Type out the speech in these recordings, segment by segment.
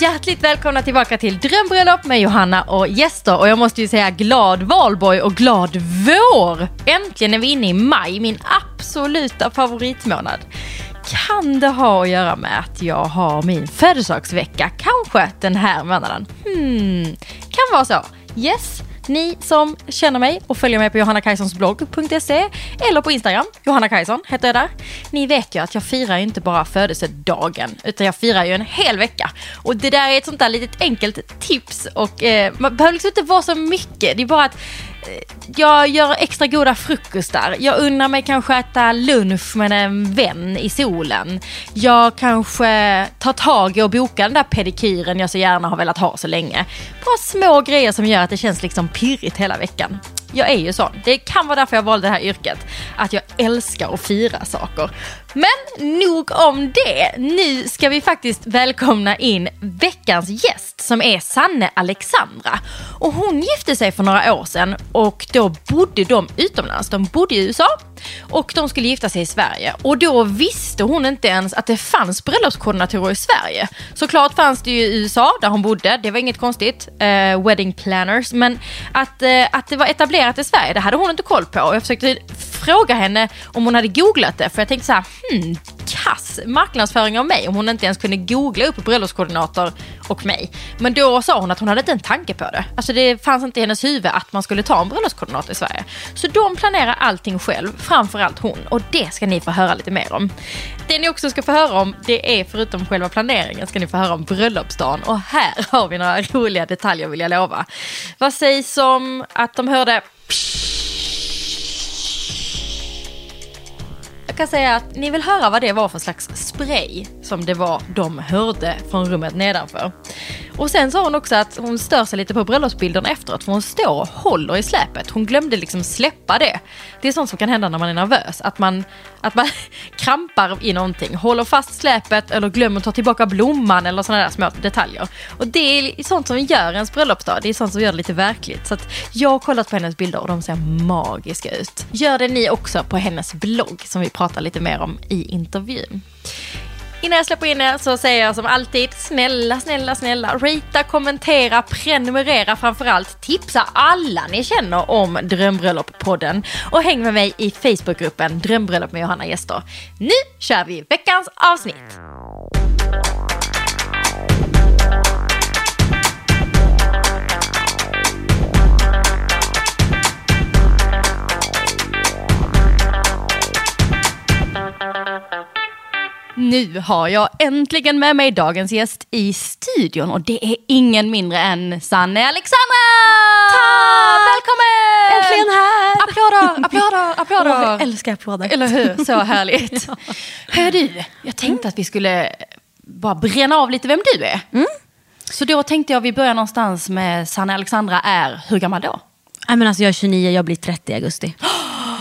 Hjärtligt välkomna tillbaka till Drömbröllop med Johanna och gäster. Och jag måste ju säga glad valborg och glad vår! Äntligen är vi inne i maj, min absoluta favoritmånad. Kan det ha att göra med att jag har min födelsedagsvecka? Kanske den här månaden? Hmm, kan vara så. Yes, ni som känner mig och följer mig på johannakajsonsblogg.se eller på Instagram, Johanna Kajson heter jag där. Ni vet ju att jag firar ju inte bara födelsedagen utan jag firar ju en hel vecka. Och det där är ett sånt där litet enkelt tips och eh, man behöver liksom inte vara så mycket. Det är bara att Eh, jag gör extra goda frukostar. Jag unnar mig kanske äta lunch med en vän i solen. Jag kanske tar tag i och bokar den där pedikyren jag så gärna har velat ha så länge. Bara små grejer som gör att det känns liksom pirrigt hela veckan. Jag är ju sån. Det kan vara därför jag valde det här yrket. Att jag älskar att fira saker. Men nog om det. Nu ska vi faktiskt välkomna in veckans gäst som är Sanne Alexandra. Och hon gifte sig för några år sedan och då bodde de utomlands. De bodde i USA och de skulle gifta sig i Sverige. Och då visste hon inte ens att det fanns bröllopskoordinatorer i Sverige. Såklart fanns det ju i USA där hon bodde, det var inget konstigt. Eh, wedding planners. Men att, eh, att det var etablerat i Sverige, det hade hon inte koll på. Och jag försökte fråga henne om hon hade googlat det. För jag tänkte så här, hmm, kass marknadsföring av mig om hon inte ens kunde googla upp bröllopskoordinator och mig. Men då sa hon att hon hade inte en tanke på det. Alltså det fanns inte i hennes huvud att man skulle ta en bröllopskoordinator i Sverige. Så de planerar allting själv, framförallt hon. Och det ska ni få höra lite mer om. Det ni också ska få höra om, det är förutom själva planeringen, ska ni få höra om bröllopsdagen. Och här har vi några roliga detaljer vill jag lova. Vad sägs om att de hörde psh, kan säga att ni vill höra vad det var för slags spray som det var de hörde från rummet nedanför. Och sen sa hon också att hon stör sig lite på bröllopsbilderna efteråt för hon står och håller i släpet. Hon glömde liksom släppa det. Det är sånt som kan hända när man är nervös. Att man, att man krampar i någonting, håller fast släpet eller glömmer att ta tillbaka blomman eller sådana där små detaljer. Och det är sånt som gör ens bröllopsdag. Det är sånt som gör det lite verkligt. Så att jag har kollat på hennes bilder och de ser magiska ut. Gör det ni också på hennes blogg som vi pratar lite mer om i intervjun. Innan jag släpper in er så säger jag som alltid, snälla, snälla, snälla, rita, kommentera, prenumerera framförallt, tipsa alla ni känner om Drömbröllop-podden och häng med mig i Facebookgruppen Drömbröllop med Johanna Gäster. Nu kör vi veckans avsnitt! Nu har jag äntligen med mig dagens gäst i studion och det är ingen mindre än Sanne Alexandra! Tack! Välkommen! Äntligen här! Applåder, applåder, applåder! Åh, jag älskar applåder. Eller hur? Så härligt. Hör du, jag tänkte att vi skulle bara bränna av lite vem du är. Mm. Så då tänkte jag vi börjar någonstans med Sanne Alexandra är, hur gammal då? Nej, men alltså, jag är 29, jag blir 30 i augusti.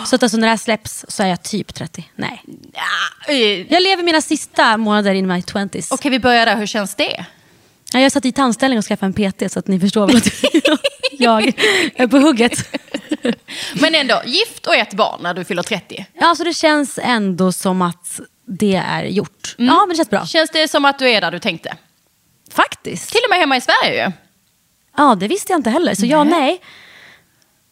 Så att alltså, när det här släpps så är jag typ 30. Nej. Ja, eh, Jag lever mina sista månader in my 20s. Okej, vi börjar där. Hur känns det? Ja, Jag satt i tandställning och skaffade en PT så att ni förstår att jag är på hugget. Men ändå, gift och ett barn när du fyller 30. Ja, alltså, det känns ändå som att det är gjort. Ja, men det känns bra. Känns det som att du är där du tänkte? Faktiskt. Till och med hemma i Sverige ju. Ja, det visste jag inte heller. Så ja, nej.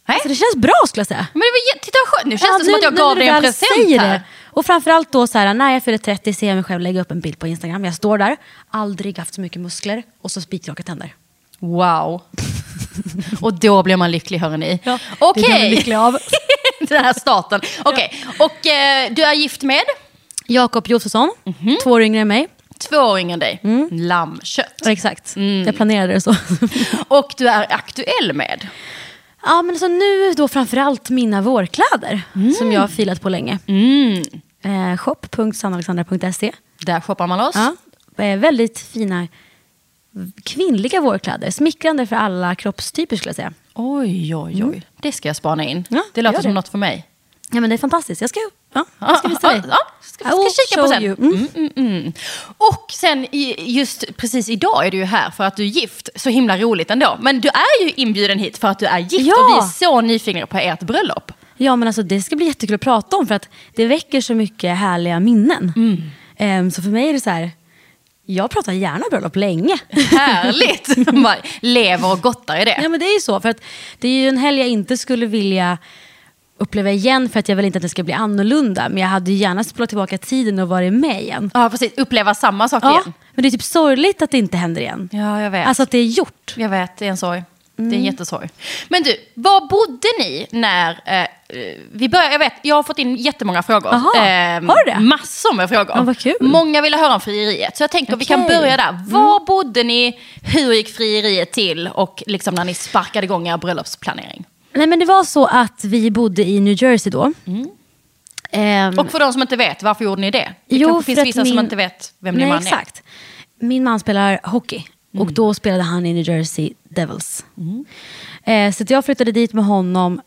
Nej. Alltså, det känns bra skulle jag säga. Men det var, titta. Nu känns Ja, det som att jag nu gav dig en present här. det. Och framförallt då så här, när jag fyller 30 ser jag mig själv lägga upp en bild på Instagram. Jag står där, aldrig haft så mycket muskler och så spikraka tänder. Wow. och då blir man lycklig hörni. Ja, Okej. det blir lycklig av. Den här starten. Okej, och eh, du är gift med? Jakob Josefsson, två år yngre än mig. Två år yngre än dig. Lammkött. Ja, exakt, jag planerade det så. Och du är aktuell med? Ja, men alltså nu då framförallt mina vårkläder som jag har filat på länge. Mm. Eh, shop.sannalexandra.se Där shoppar man loss. ja, eh, Väldigt fina kvinnliga vårkläder. Smickrande för alla kroppstyper skulle jag säga. Oj, oj, oj. Det ska jag spana in. Ja, det låter som det. något för mig. Ja, men det är fantastiskt. Jag ska, ja, jag ska visa dig. ja, ska, ska kika på sen. Mm. Mm, mm, mm. Och sen just precis idag är du ju här för att du är gift. Så himla roligt ändå. Men du är ju inbjuden hit för att du är gift Ja. och vi är så nyfikna på ert bröllop. Ja, men alltså, det ska bli jättekul att prata om för att det väcker så mycket härliga minnen. Ehm, så för mig är det så här, Jag pratar gärna bröllop länge. Härligt! Man lever och gottar i det. Ja men det är ju så, för att det är ju en helg jag inte skulle vilja uppleva igen för att jag vill inte att det ska bli annorlunda. Men jag hade ju gärna spolat tillbaka tiden och varit med igen. Ja, precis. Uppleva samma sak Ja, igen. men det är typ sorgligt att det inte händer igen. Ja, jag vet. Alltså att det är gjort. Jag vet, det är en sorg. Det är Mm. en jättesorg. Men du, var bodde ni när... Eh, eh, vi började, jag vet, jag har fått in jättemånga frågor. Aha, har du det? Massor med frågor. Ja, vad kul. Många ville höra om frieriet. Så jag tänker vi kan. Mm. börja där. Var bodde ni? Hur gick frieriet till? Och liksom när ni sparkade igång er bröllopsplanering. Nej men det var så att vi bodde i New Jersey då. Ehm, Och för de som inte vet, varför gjorde ni det? Det Jo, kanske finns vissa som min- inte vet vem din Nej, man exakt. Min man spelar hockey Mm. och då spelade han i New Jersey Devils. Eh, så att jag flyttade dit med honom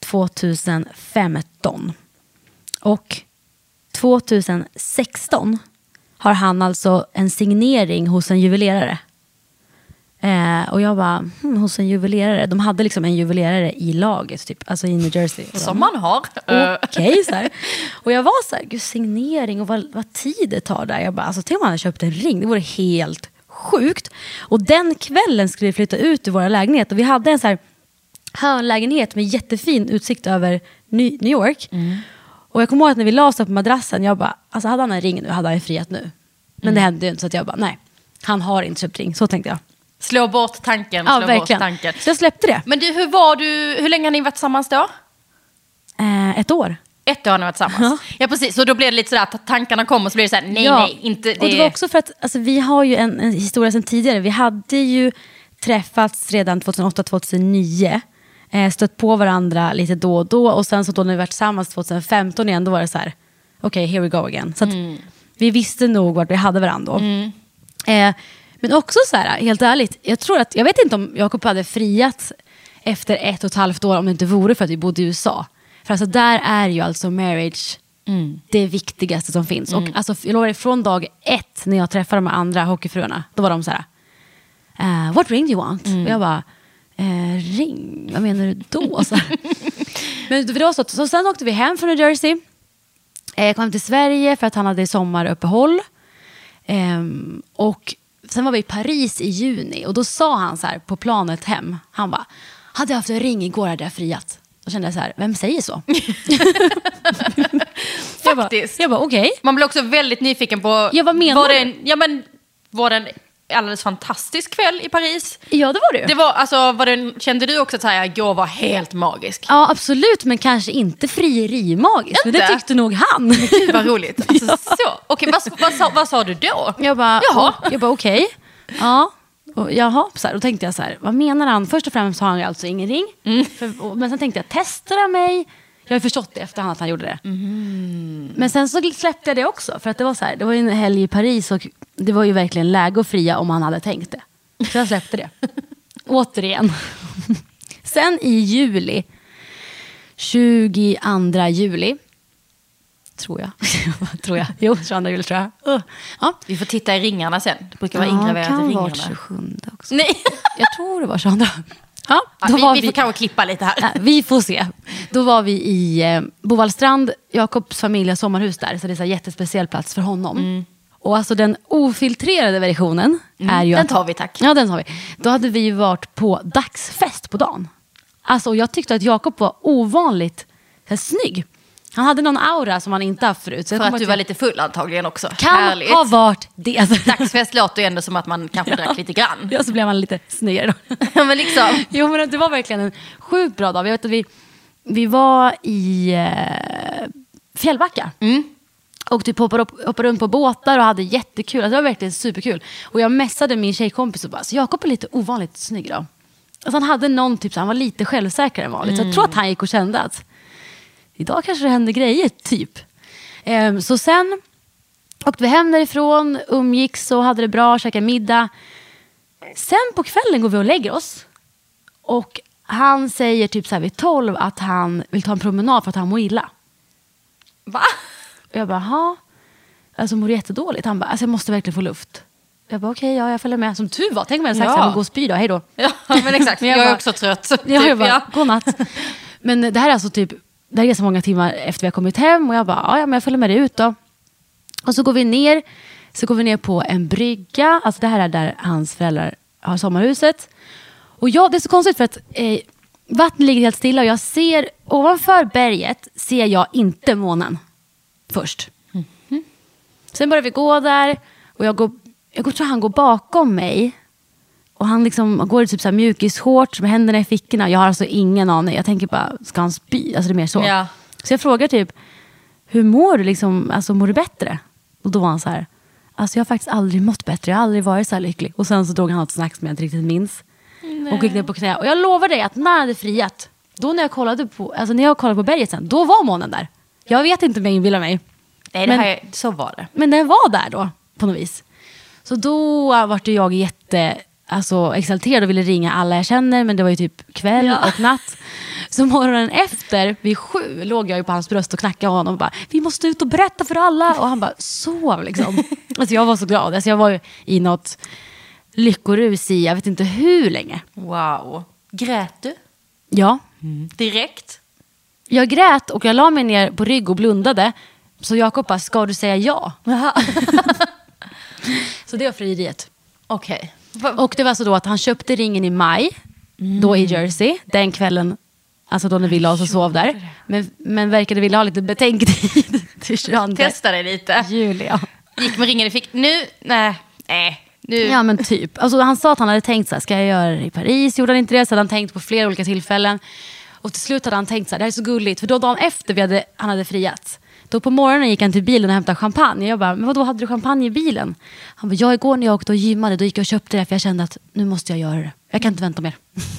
2015. Och 2016 har han alltså en signering hos en juvelerare. Eh, och jag bara, hmm, hos en juvelerare. De hade liksom en juvelerare i laget, typ, alltså i New Jersey. Och Som man har. Okej, här. Och jag var så här, gud signering och vad, vad tid det tar där. Jag bara, alltså tänk om han hade köpt en ring, det vore helt sjukt. Och den kvällen skulle vi flytta ut ur våra lägenhet och vi hade en så här hörnlägenhet med jättefin utsikt över New York. Och jag kommer ihåg att när vi la oss på madrassen, jag bara, alltså hade han en ring nu hade han ju friat nu. Men det hände ju inte så att jag bara, nej, han har inte köpt ring, så tänkte jag. Slå bort tanken, Ja, slå verkligen. bort tanken. Så jag släppte det. Men du, hur var du, hur länge har ni varit tillsammans då? Eh, ett år. Ett år har ni varit tillsammans. Ja, precis. Så då blir det lite sådär att tankarna kommer och så blir det såhär, nej, Ja, nej, inte det. Och det var också för att alltså, vi har ju en, en historia sedan tidigare. Vi hade ju träffats redan 2008-2009. Eh, stött på varandra lite då och då. Och sen så då när vi var tillsammans 2015 igen, då var det så här, okej, here we go again. Så att Mm. vi visste nog vart vi hade varandra då. Eh, men också så här, helt ärligt, jag tror att, jag vet inte om Jakob hade friat efter ett och ett halvt år om det inte vore för att vi bodde i USA. För alltså där är ju alltså marriage det viktigaste som finns. Och alltså, jag lovar dig, från dag ett när jag träffade de andra hockeyfruarna, då var de så här, eh, what ring do you want? Och jag bara, eh, ring, vad menar du då? Så. Men det var så, så sen åkte vi hem från New Jersey. Eh, kom hem till Sverige för att han hade sommaruppehåll. Ehm, och sen var vi i Paris i juni och då sa han så här på planet hem, han bara, hade jag haft en ring igår hade jag friat. Då kände jag så här, vem säger så? jag bara, Faktiskt. jag bara okej. Man blir också väldigt nyfiken på... Ja, vad menar var det en, ja, men, var det en alldeles fantastisk kväll i Paris? Ja det var det ju. Det var, alltså, var det kände du också att så här, var helt magisk? Ja absolut, men kanske inte frierimagiskt. Men det Inte? tyckte nog han. Gud vad roligt. Alltså, så. Okej, vad, vad, sa, vad sa du då? Jag bara, Jaha. jag bara okej. Ja. Och, jaha, så här, då tänkte jag så här, vad menar han? Först och främst har han alltså ingen ring. Mm. För, och, men sen tänkte jag, testar han mig? Jag har förstått det efterhand att han gjorde det. Mm. Men sen så släppte jag det också. För att det var så här, det var en helg i Paris och det var ju verkligen läge att fria om han hade tänkt det. Så jag släppte det. Återigen. sen i juli, 22 juli, tror jag. tror jag. Jo, 22 juli tror jag. Uh. Ja. Vi får titta i ringarna sen. Det brukar vara ingraverat i kan ringarna. vara 27 också. Nej. Jag tror det var 22. Ja, Ja, vi, var vi får kanske klippa lite här. Ja, vi får se. Då var vi i eh, Bovallstrand, Jakobs familj har sommarhus där, så det är här jättespeciell plats för honom. Mm. Och alltså den ofiltrerade versionen är ju den tar vi, tack. Ja, den tar vi. Då hade vi varit på dagsfest på dagen. Alltså jag tyckte att Jakob var ovanligt här, snygg. Han hade någon aura som han inte haft förut. För att du var lite full antagligen också. Kan Härligt. ha varit det. Alltså, Dagsfest låter ju ändå som att man kanske drack lite grann. Ja, så blev han lite snyggare då. Ja, men liksom. Jo men det var verkligen en sjukt bra dag. Jag vet att vi, vi var i eh, Fjällbacka. Och typ hoppade, upp, hoppade runt på båtar och hade jättekul. Alltså, det var verkligen superkul. Och jag messade min tjejkompis och bara, så Jakob är lite ovanligt snygg idag. Alltså, han hade någon typ, så han var lite självsäkrare än vanligt. Så jag tror att han gick och kände att idag kanske det händer grejer, typ. Ehm, så sen åkte vi hem därifrån, umgicks och hade det bra, käkade middag. Sen på kvällen går vi och lägger oss. Och han säger typ så här vid tolv att han vill ta en promenad för att han mår illa. Va? Och jag bara, ha? Alltså mår jättedåligt. Han bara, alltså jag måste verkligen få luft. Jag bara, okej, ja jag följer med. Som tur var, tänk om jag hade sagt Ja. så här, men gå och spy då, hej då. Ja, men exakt. Men jag, jag är bara- också trött. Ja, jag Typ, bara, ja. godnatt. Men det här är alltså typ, det här är så många timmar efter vi har kommit hem och jag bara, ja, ja men jag följer med dig ut då. Och så går vi ner Så går vi ner på en brygga, alltså det här är där hans föräldrar har sommarhuset. Och jag, det är så konstigt för att eh, vattnet ligger helt stilla och jag ser ovanför berget ser jag inte månen först. Sen börjar vi gå där och jag, går, jag tror han går bakom mig. Och han liksom går i typ så här mjukisshorts med händerna i fickorna. Jag har alltså ingen aning. Jag tänker bara, ska han spy? Alltså det är mer så. Ja. Så jag frågar typ, hur mår du? Liksom, alltså, mår du bättre? Och då var han så här, alltså jag har faktiskt aldrig mått bättre. Jag har aldrig varit så här lycklig. Och sen så drog han något snack som jag inte riktigt minns. Och gick ner på knä. Och jag lovar dig att när han hade friat, då när jag kollade på, alltså när jag kollade på berget sen, då var månen där. Jag vet inte om jag inbillar mig. Nej, det Men- är- så var det. Men den var där då, på något vis. Så då vart jag jätte alltså, exalterad och ville ringa alla jag känner, men det var ju typ kväll Ja. och natt. Så morgonen efter, vid sju, låg jag ju på hans bröst och knackade honom och bara “Vi måste ut och berätta för alla” och han bara “Sov” liksom. Alltså jag var så glad. Alltså jag var i något lyckorus i, jag vet inte hur länge. Wow. Grät du? Ja, Direkt? Jag grät och jag la mig ner på rygg och blundade. Så Jakob bara “Ska du säga ja?” Så det var frieriet. Okej. Va- Och det var så då att han köpte ringen i maj, då i Jersey, den kvällen, alltså då när vi la oss och sov där. Men, men verkade vilja ha lite betänketid till 22 Testa dig lite. juli. Ja. Gick med ringen i fick. Nu, nej, nej. Nu. ja men typ. Alltså, han sa att han hade tänkt så här, ska jag göra det i Paris? Gjorde han inte det? Så hade han tänkt på flera olika tillfällen. Och till slut hade han tänkt så här, det här är så gulligt. För då dagen efter vi hade, han hade friat, då på morgonen gick han till bilen och hämtade champagne. Jag bara, men vadå hade du champagne i bilen? Han bara, ja igår när jag åkte och gymmade, då gick jag och köpte det för jag kände att nu måste jag göra det. Jag kan inte vänta mer.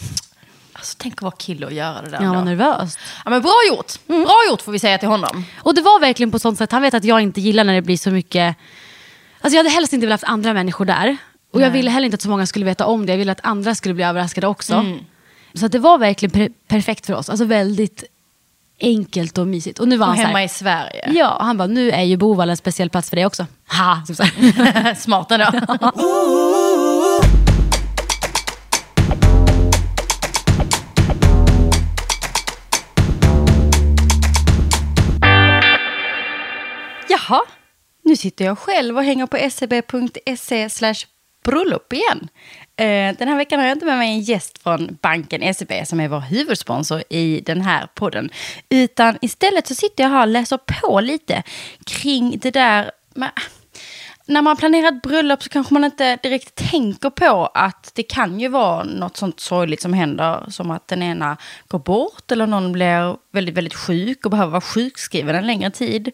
Alltså, tänk att vara kille och göra det där. Jag var ändå. nervös. ja, men bra gjort. Bra gjort får vi säga till honom. Och det var verkligen på sånt sätt, han vet att jag inte gillar när det blir så mycket... Alltså jag hade helst inte velat haft andra människor där. Och jag ville heller inte att så många skulle veta om det. Jag ville att andra skulle bli överraskade också. Så det var verkligen per- perfekt för oss. Alltså väldigt enkelt och mysigt. Och nu var Och han hemma här, i Sverige. Ja, han bara, nu är ju Bovalla en speciell plats för dig också. Ha! Smart ändå. Jaha, nu sitter jag själv och hänger på seb.se slash bröllop igen. Eh, den här veckan har jag inte med mig en gäst från banken SEB som är vår huvudsponsor i den här podden. Utan istället så sitter jag här och läser på lite kring det där med när man planerar ett bröllop så kanske man inte direkt tänker på att det kan ju vara något sånt sorgligt som händer. Som att den ena går bort eller någon blir väldigt, väldigt sjuk och behöver vara sjukskriven en längre tid.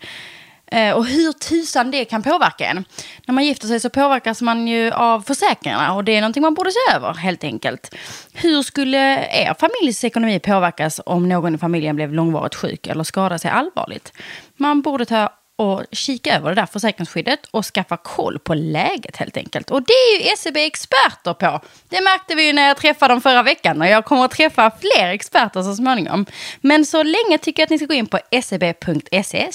Eh, och hur tusan det kan påverka en. När man gifter sig så påverkas man ju av försäkringarna och det är någonting man borde se över helt enkelt. Hur skulle er familjs ekonomi påverkas om någon i familjen blev långvarigt sjuk eller skadade sig allvarligt? Man borde ta och kika över det där försäkringsskyddet och skaffa koll på läget helt enkelt. Och det är ju SEB experter på. Det märkte vi ju när jag träffade dem förra veckan och jag kommer att träffa fler experter så småningom. Men så länge tycker jag att ni ska gå in på seb.se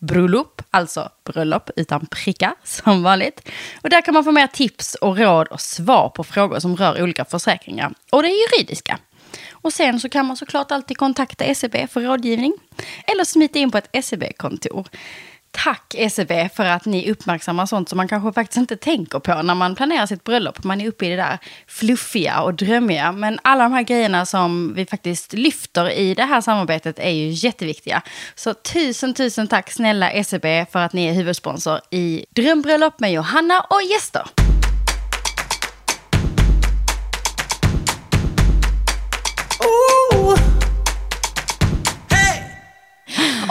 bröllop, alltså bröllop utan prickar som vanligt. Och där kan man få mer tips och råd och svar på frågor som rör olika försäkringar och det juridiska. Och sen så kan man såklart alltid kontakta SEB för rådgivning. Eller smita in på ett SEB-kontor. Tack SEB för att ni uppmärksammar sånt som man kanske faktiskt inte tänker på när man planerar sitt bröllop. Man är uppe i det där fluffiga och drömmiga. Men alla de här grejerna som vi faktiskt lyfter i det här samarbetet är ju jätteviktiga. Så tusen, tusen tack snälla SEB för att ni är huvudsponsor i Drömbröllop med Johanna och gäster.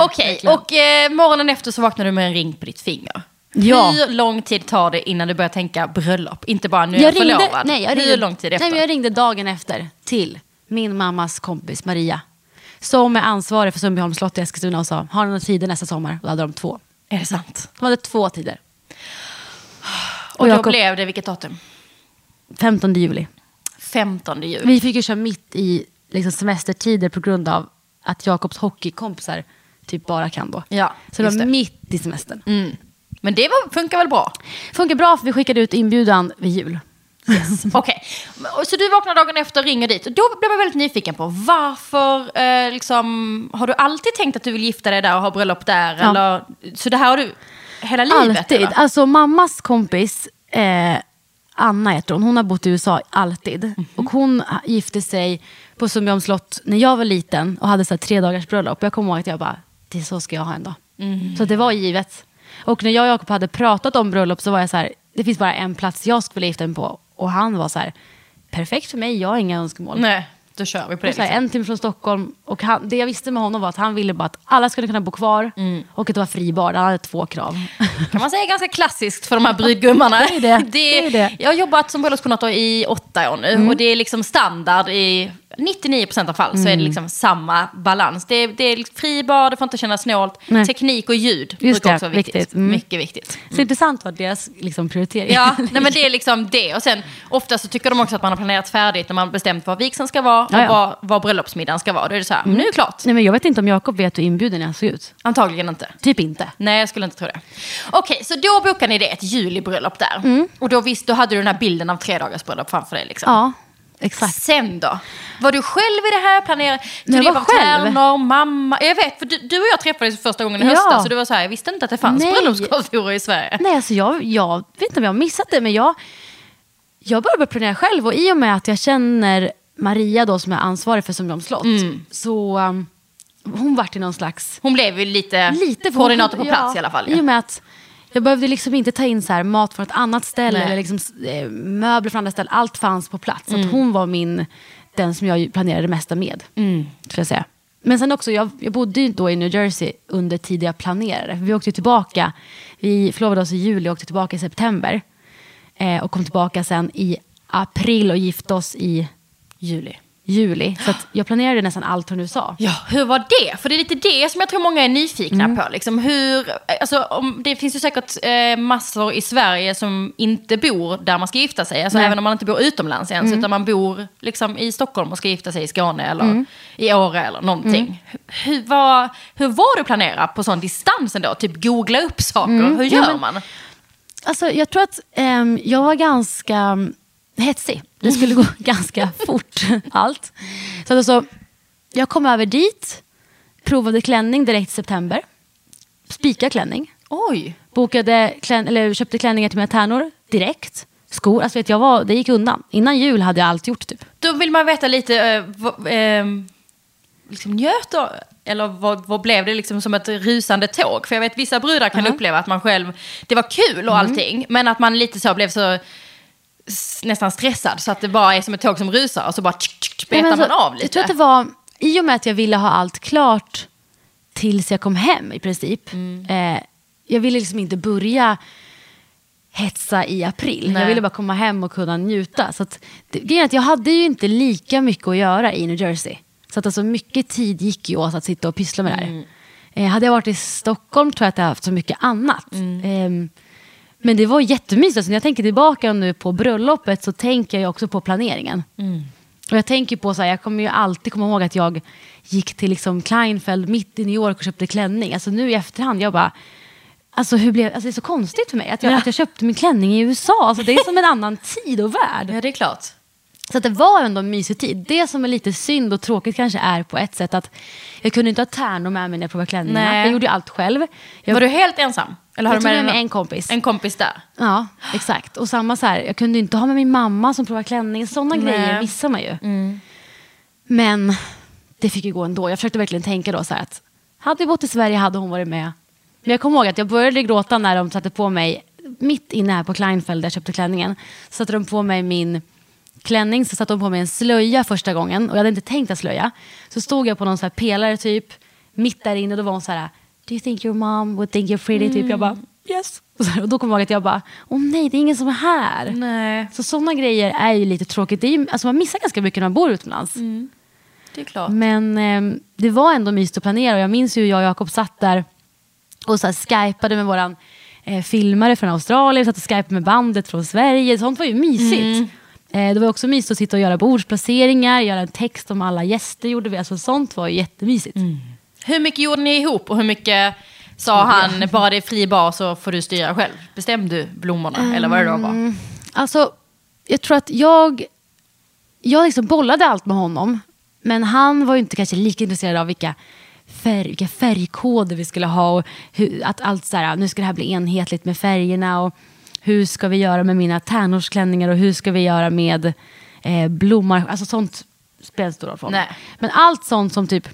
Okej, och eh, morgonen efter så vaknar du med en ring på ditt finger. Ja. Hur lång tid tar det innan du börjar tänka bröllop? Inte bara nu är Jag jag ringde, förlovad. nej, jag ringde, Hur lång tid efter? Nej, jag ringde dagen efter till min mammas kompis Maria. Som är ansvarig för Sundbyholms slott i Eskilstuna och sa, har ni några tider nästa sommar? Och då hade de två. Är det sant? De hade två tider. Och, då Jakob- blev det vilket datum? 15 juli. 15 juli. Vi fick ju köra mitt i liksom, semestertider på grund av att Jakobs hockeykompisar typ bara kan då. Ja, Så det var det. mitt i semestern. Mm. Men det var, funkar väl bra? Funkar bra för vi skickade ut inbjudan vid jul. Okej, Och så du vaknar dagen efter och ringer dit. Då blev jag väldigt nyfiken på varför, eh, liksom, har du alltid tänkt att du vill gifta dig där och ha bröllop där? Ja. Eller, så det här har du, hela livet? Alltid. eller? Alltså mammas kompis, eh, Anna heter hon, hon har bott i USA alltid. Mhm. Och hon gifte sig på Sundbyholms slott när jag var liten och hade så tre dagars bröllop. Jag kommer ihåg att jag bara, det så ska jag ha en dag. Mm. Så det var givet. Och när jag och Jakob hade pratat om bröllop så var jag så här, det finns bara en plats jag skulle gifta mig på. Och han var så här, perfekt för mig, jag har inga önskemål. Nej, då kör vi på det. Så här, Liksom. En timme från Stockholm. Och han, det jag visste med honom var att han ville bara att alla skulle kunna bo kvar Mm. och att det var fri bar. Han hade två krav. kan man säga ganska klassiskt för de här brudgummarna. Det är det. Det är det. Mm. Jag har jobbat som bröllopskoordinator i åtta år nu och det är liksom standard i 99% av fall så är Mm. det liksom samma balans. Det är, det är liksom fri bar, det får inte kännas snålt. Nej. Teknik och ljud Just brukar det, också vara viktigt. viktigt. Mm. Mycket viktigt. Så intressant var deras liksom, prioritering. Ja, nej men det är liksom det. Och sen ofta så tycker de också att man har planerat färdigt när man har bestämt vad vigseln ska vara och Ja, ja. vad, vad bröllopsmiddagen ska vara. Då är det så här, men nu är det klart. Nej, men jag vet inte om Jakob vet hur inbjuden jag såg ut. Antagligen inte. Typ inte. Nej, jag skulle inte tro det. Okej, så då bokade ni det, ett julibröllop där. Mm. Och då, visst, då hade du den här bilden av tre dagars bröllop framför dig. Liksom. Ja, exakt. Sen då? Var du själv i det här? Planerade du var själv. tärnor, mamma? Jag vet, för du, du och jag träffades första gången i Ja. höstas. Så du var så här, jag visste inte att det fanns Nej. bröllopskontor i Sverige. Nej, alltså jag, jag vet inte om jag har missat det, men jag, jag började planera själv. Och i och med att jag känner Maria då, som är ansvarig för Sundbyholms slott, Mm. så um, hon vart i någon slags... Hon blev ju lite, Lite koordinator på plats ja, i alla fall. I ju. och med att jag behövde liksom inte ta in så här mat från ett annat ställe Nej. eller liksom, eh, möbler från andra ställen. Allt fanns på plats. Så Mm. att hon var min, den som jag planerade det mesta med. Mm. jag säga. Men sen också, jag, jag bodde ju då i New Jersey under tiden jag planerade. Vi åkte tillbaka, vi förlovade oss i juli och åkte tillbaka i september. Eh, och kom tillbaka sen i april och gifte oss i Juli. Juli. Så jag planerade nästan allt från USA. Ja, hur var det? För det är lite det som jag tror många är nyfikna Mm. på. Liksom hur, alltså, om, det finns ju säkert eh, massor i Sverige som inte bor där man ska gifta sig. Alltså, Nej. Mm. även om man inte bor utomlands ens, utan man bor liksom, i Stockholm och ska gifta sig i Skåne eller i Åre eller någonting. Mm. Hur, hur, var, hur var det att planera på sån distans ändå? Typ googla upp saker, hur Mm. Ja, gör men- man? Alltså, jag tror att ehm, jag var ganska mm, hetsig. Det skulle gå ganska fort, allt. Så att alltså, jag kom över dit, provade klänning direkt i september. Spika klänning. Oj! Bokade klän, eller köpte klänningar till mina tärnor direkt. Skor, alltså vet jag vad, det gick undan. Innan jul hade jag allt gjort typ. Då vill man veta lite, eh, eh, liksom njöt då? Eller vad, vad blev det liksom som ett rusande tåg? För jag vet vissa brudar kan uppleva att man själv, det var kul och Mm. allting, men att man lite så blev så nästan stressad så att det bara är som ett tåg som rusar och så bara tsk, tsk, betar men man alltså, av lite. Jag tror att det var, i och med att jag ville ha allt klart tills jag kom hem i princip. Mm. Eh, jag ville liksom inte börja hetsa i april. Nej. Jag ville bara komma hem och kunna njuta. Så att, det, grejen är att jag hade ju inte lika mycket att göra i New Jersey. Så att alltså mycket tid gick ju åt att sitta och pyssla med det Mm. här. Eh, hade jag varit i Stockholm tror jag att jag haft så mycket annat. Mm. Ehm, men det var jättemysigt. Alltså, när jag tänker tillbaka nu på bröllopet så tänker jag också på planeringen. Och jag tänker på så här, jag kommer ju alltid komma ihåg att jag gick till liksom Kleinfeld mitt i New York och köpte klänning. Alltså nu i efterhand, jag bara, alltså, hur blev, alltså det är så konstigt för mig att jag, Ja. att jag köpte min klänning i USA. Alltså det är som en annan tid och värld. Ja, det är klart. Så det var ändå en mysig tid. Det som är lite synd och tråkigt kanske är på ett sätt att jag kunde inte ha tärnor med mig när jag provade klänningarna. Nej. Jag gjorde allt själv. Jag, Var du helt ensam? Eller har jag du med, med dig en kompis. en kompis där? Ja, exakt. Och samma så här, jag kunde inte ha med min mamma som provar klänning. Sådana grejer missar man ju. Men det fick ju gå ändå. Jag försökte verkligen tänka då så här att hade vi bott i Sverige hade hon varit med. Men jag kommer ihåg att jag började gråta när de satte på mig, mitt inne här på Kleinfeld där jag köpte klänningen, satte de på mig min klänning, så satte de på mig en slöja första gången och jag hade inte tänkt att slöja. Så stod jag på någon så här pelare typ, mitt där inne och då var hon så här, do you think your mom would think you're pretty? Typ. Jag bara, yes. Och, så, och då kommer jag ihåg att jag bara, åh nej det är ingen som är här. Nej, Så sådana grejer är ju lite tråkigt. Det är ju, alltså man missar ganska mycket när man bor utomlands. det är klart. Men eh, det var ändå mysigt att planera och jag minns ju hur jag och Jakob satt där och så här skypade med våran eh, filmare från Australien, satt och skypade med bandet från Sverige. Sånt var ju mysigt. Eh, det var också mysigt att sitta och göra bordsplaceringar, göra en text om alla gäster gjorde vi. Alltså sånt var ju jättemysigt. Hur mycket gjorde ni ihop och hur mycket sa han, bara det är fri bar så får du styra själv? Bestämde du blommorna eller vad det då var? Alltså, jag tror att jag, jag liksom bollade allt med honom. Men han var ju inte kanske lika intresserad av vilka färg, vilka färgkoder vi skulle ha. Och hur, att allt så här, nu ska det här bli enhetligt med färgerna. Och hur ska vi göra med mina tärnorsklänningar och hur ska vi göra med eh, blommor. Alltså sånt spelar stor roll för Nej. Men allt sånt som typ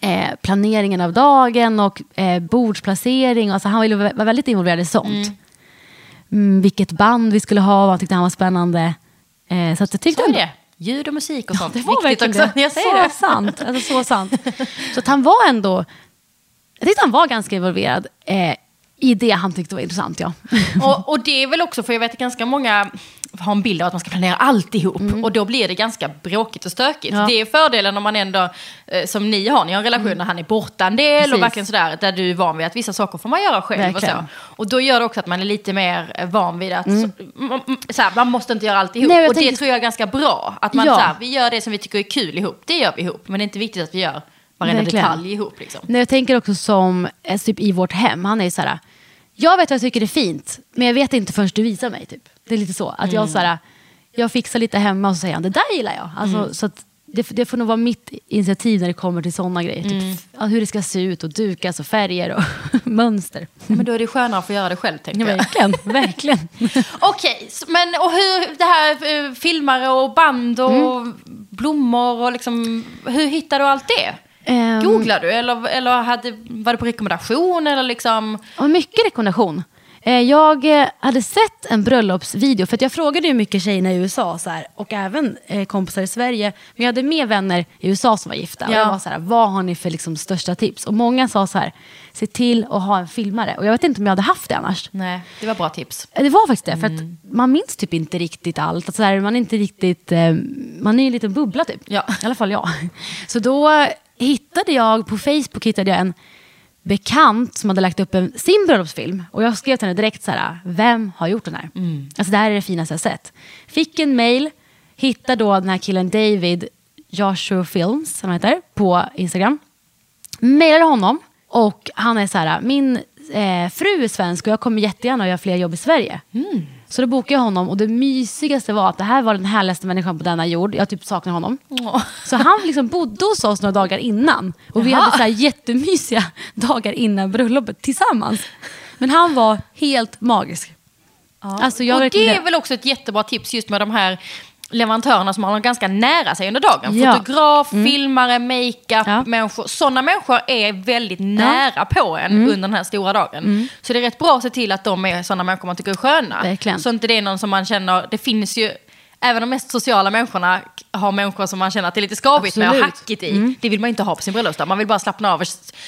eh, planeringen av dagen och eh, bordsplacering. Alltså han ville vara vara väldigt involverad i sånt. Mm, vilket band vi skulle ha, vad han tyckte han var spännande. Eh, så att jag tyckte Så är det. Ljud och musik och sånt. det var Viktigt verkligen också. det. Jag så säger det. sant. Alltså, så sant. Så att han var ändå... Jag tyckte han var ganska involverad eh, i det han tyckte var intressant. Ja. Och, och det är väl också, för jag vet ganska många har en bild av att man ska planera alltihop. Och då blir det ganska bråkigt och stökigt. Mm. Ja. Det är fördelen om man ändå, eh, som ni har, ni har en relation där han är borta en del Precis. och verkligen sådär, där du är van vid att vissa saker får man göra själv. Och, så. och då gör det också att man är lite mer eh, van vid att, mm, så här, man måste inte göra alltihop. Nej, och det tänker- tror jag är ganska bra. Att man Ja. så här, vi gör det som vi tycker är kul ihop, det gör vi ihop. Men det är inte viktigt att vi gör varenda Verkligen. detalj ihop. Liksom. Nej, jag tänker också som eh, typ i vårt hem. Han är ju så här, jag vet vad jag tycker är fint, men jag vet inte förrän du visar mig. Typ. Det är lite så. Att jag, så här, jag fixar lite hemma och så säger han, det där gillar jag. Alltså, så att det, det får nog vara mitt initiativ när det kommer till sådana grejer. Typ, ja, hur det ska se ut och dukas och färger och mönster. Men då är det skönare att få göra det själv, tänker Ja, jag. verkligen, verkligen. Okej, men och hur det här eh, filmare och band och Mm. blommor och liksom, hur hittar du allt det? Ehm. Googlar du eller, eller hade, var det på rekommendation eller liksom? Mycket rekommendation. Eh, Jag eh, hade sett en bröllopsvideo, för att jag frågade ju mycket tjejerna i USA så här, och även eh, kompisar i Sverige. Men jag hade med vänner i USA som var gifta. Och Ja. jag var så här, vad har ni för liksom, största tips? Och många sa så här, se till att ha en filmare. Och jag vet inte om jag hade haft det annars. Nej, det var bra tips. Det var faktiskt det, för att man minns typ inte riktigt allt. Alltså, så här, man är inte riktigt, man är ju en liten bubbla typ. Ja. I alla fall jag. Så då hittade jag, på Facebook hittade jag en bekant som hade lagt upp en, sin bröllopsfilm. Och jag skrev till henne direkt så här, vem har gjort den här? Alltså det här är det finaste jag sett. Fick en mail, hittade då den här killen David Joshua Films, som han heter, på Instagram. Mailade honom och han är så här, min eh, fru är svensk och jag kommer jättegärna att göra fler jobb i Sverige. Så då bokade jag honom och det mysigaste var att det här var den härligaste människan på denna jord. Jag typ saknar honom. Åh. Så han liksom bodde hos oss några dagar innan. Och vi Jaha. hade så här jättemysiga dagar innan bröllopet tillsammans. Men han var helt magisk. Alltså jag och det är väl också ett jättebra tips just med de här leverantörerna som har någon ganska nära sig under dagen. Ja. Mm. Fotograf, filmare, makeup, Ja. människor. Sådana människor är väldigt nära på en Mm. under den här stora dagen. Så det är rätt bra att se till att de är sådana människor man tycker är sköna. Verkligen. Så inte det är någon som man känner, det finns ju, även de mest sociala människorna har människor som man känner att det är lite skavigt med och. Mm. hackigt i. Det vill man inte ha på sin bröllopsdag. Man vill bara slappna av.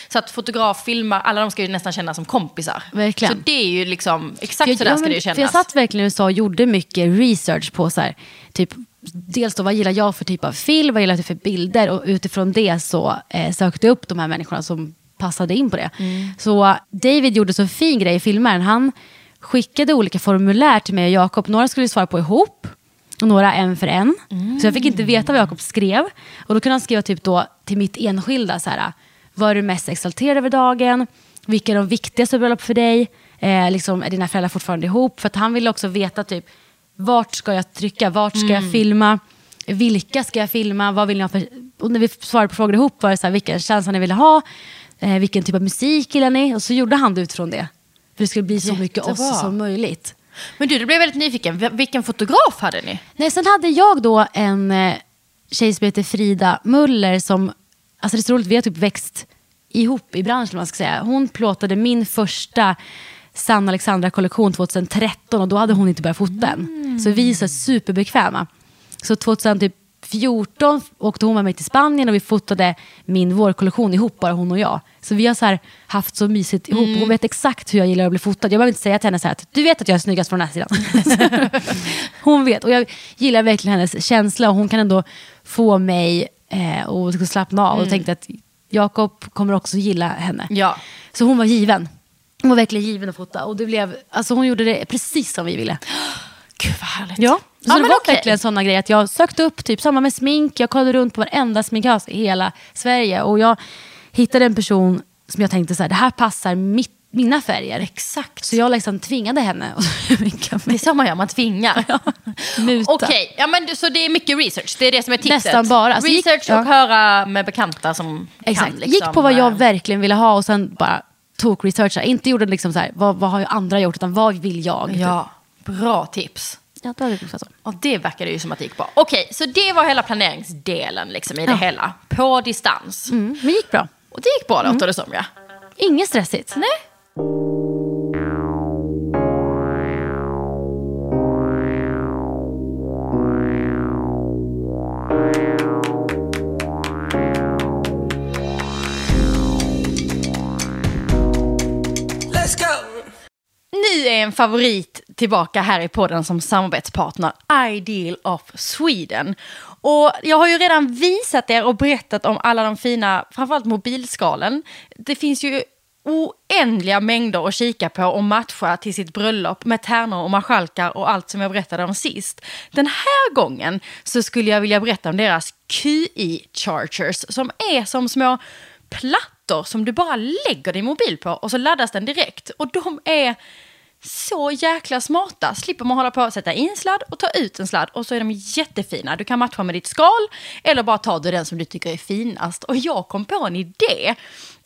Så att fotograf, filmar, alla de ska ju nästan kännas som kompisar. Verkligen. Så det är ju liksom, exakt För så där ja, ska men- det ju För jag kännas. satt verkligen i USA och gjorde mycket research på så här, typ, dels då vad gillar jag för typ av film, vad gillar jag för bilder och utifrån det så eh, sökte jag upp de här människorna som passade in på det. Mm. Så David gjorde så fin grej i filmen. Han skickade olika formulär till mig och Jakob. Några skulle vi svara på ihop några en för en. Så jag fick inte veta vad Jakob skrev. Och då kunde han skriva typ då till mitt enskilda så här, vad är du mest exalterad över dagen? Vilka är de viktigaste bröllop för dig? Eh, liksom, är dina föräldrar fortfarande ihop? För att han ville också veta typ, vart ska jag trycka? Vart ska jag filma? Vilka ska jag filma? Vad vill ni ha för... Och när vi svarade på frågor ihop var det så här, vilken känsla ni ville ha? Eh, vilken typ av musik gillar ni? Och så gjorde han det utifrån det. För det skulle bli så mycket Jättebra. oss som möjligt. Men du, du blev väldigt nyfiken. Vilken fotograf hade ni? Nej, sen hade jag då en eh, tjej som heter Frida Muller som, alltså det är så roligt, vi har typ växt ihop i branschen man ska säga. Hon plåtade min första Sanna Alexandra-kollektion 2013 och då hade hon inte börjat fota än. Så vi är så superbekväma. Så typ 2014 åkte hon med mig till Spanien och vi fotade min vårkollektion ihop, bara hon och jag. Så vi har så haft så mysigt ihop. Hon vet exakt hur jag gillar att bli fotad. Jag behöver inte säga till henne så här att du vet att jag är snyggast från den här sidan. hon vet och jag gillar verkligen hennes känsla och hon kan ändå få mig eh, att slappna av. Och tänkte att Jakob kommer också gilla henne. Ja. Så hon var given. Hon var verkligen given att fota och det blev, alltså hon gjorde det precis som vi ville. Gud vad härligt. Ja. Så Ja, det var okej. verkligen sådana grejer att jag sökte upp typ samma med smink, jag kollade runt på varenda sminkhus i hela Sverige och jag hittade en person som jag tänkte så här, det här passar mitt, mina färger. Exakt. Så jag liksom tvingade henne att sminka Det är mig. så man gör, man tvingar. Okej, ja, men så det är mycket research. Det är det som är tipset. Nästan bara. Alltså, gick- research och ja. höra med bekanta som Exakt. kan. Liksom, Gick på vad jag eh, verkligen ville ha och sen bara tog researcha. Inte gjorde liksom så här, vad, vad har ju andra gjort, utan vad vill jag? Ja, bra tips. Ja det var ungefär så. Och det verkade ju som att det gick bra. Okej, så det var hela planeringsdelen liksom, i det Ja. hela. På distans. Mm, men gick bra. Och det gick bra låter det som ja. Inget stressigt. Nej. Nu är en favorit tillbaka här i podden som samarbetspartner, Ideal of Sweden. Och jag har ju redan visat er och berättat om alla de fina, framförallt mobilskalen. Det finns ju oändliga mängder att kika på och matcha till sitt bröllop med tärnor och marskalkar och allt som jag berättade om sist. Den här gången så skulle jag vilja berätta om deras QI Chargers som är som små plattor som du bara lägger din mobil på och så laddas den direkt. Och de är så jäkla smarta. Slipper man hålla på att sätta in sladd och ta ut en sladd. Och så är de jättefina. Du kan matcha med ditt skal eller bara ta du den som du tycker är finast. Och jag kom på en idé.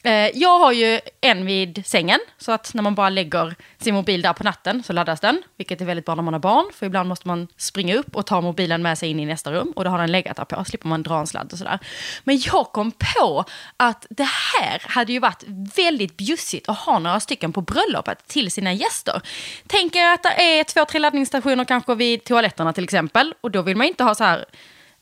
Eh, Jag har ju en vid sängen, så att när man bara lägger sin mobil där på natten så laddas den. Vilket är väldigt bra när man har barn, för ibland måste man springa upp och ta mobilen med sig in i nästa rum. Och då har den legat där på, slipper man dra en sladd och sådär. Men jag kom på att det här hade ju varit väldigt bjussigt att ha några stycken på bröllopet till sina gäster. Tänk er att det är två, tre laddningsstationer kanske vid toaletterna till exempel. Och då vill man inte ha så här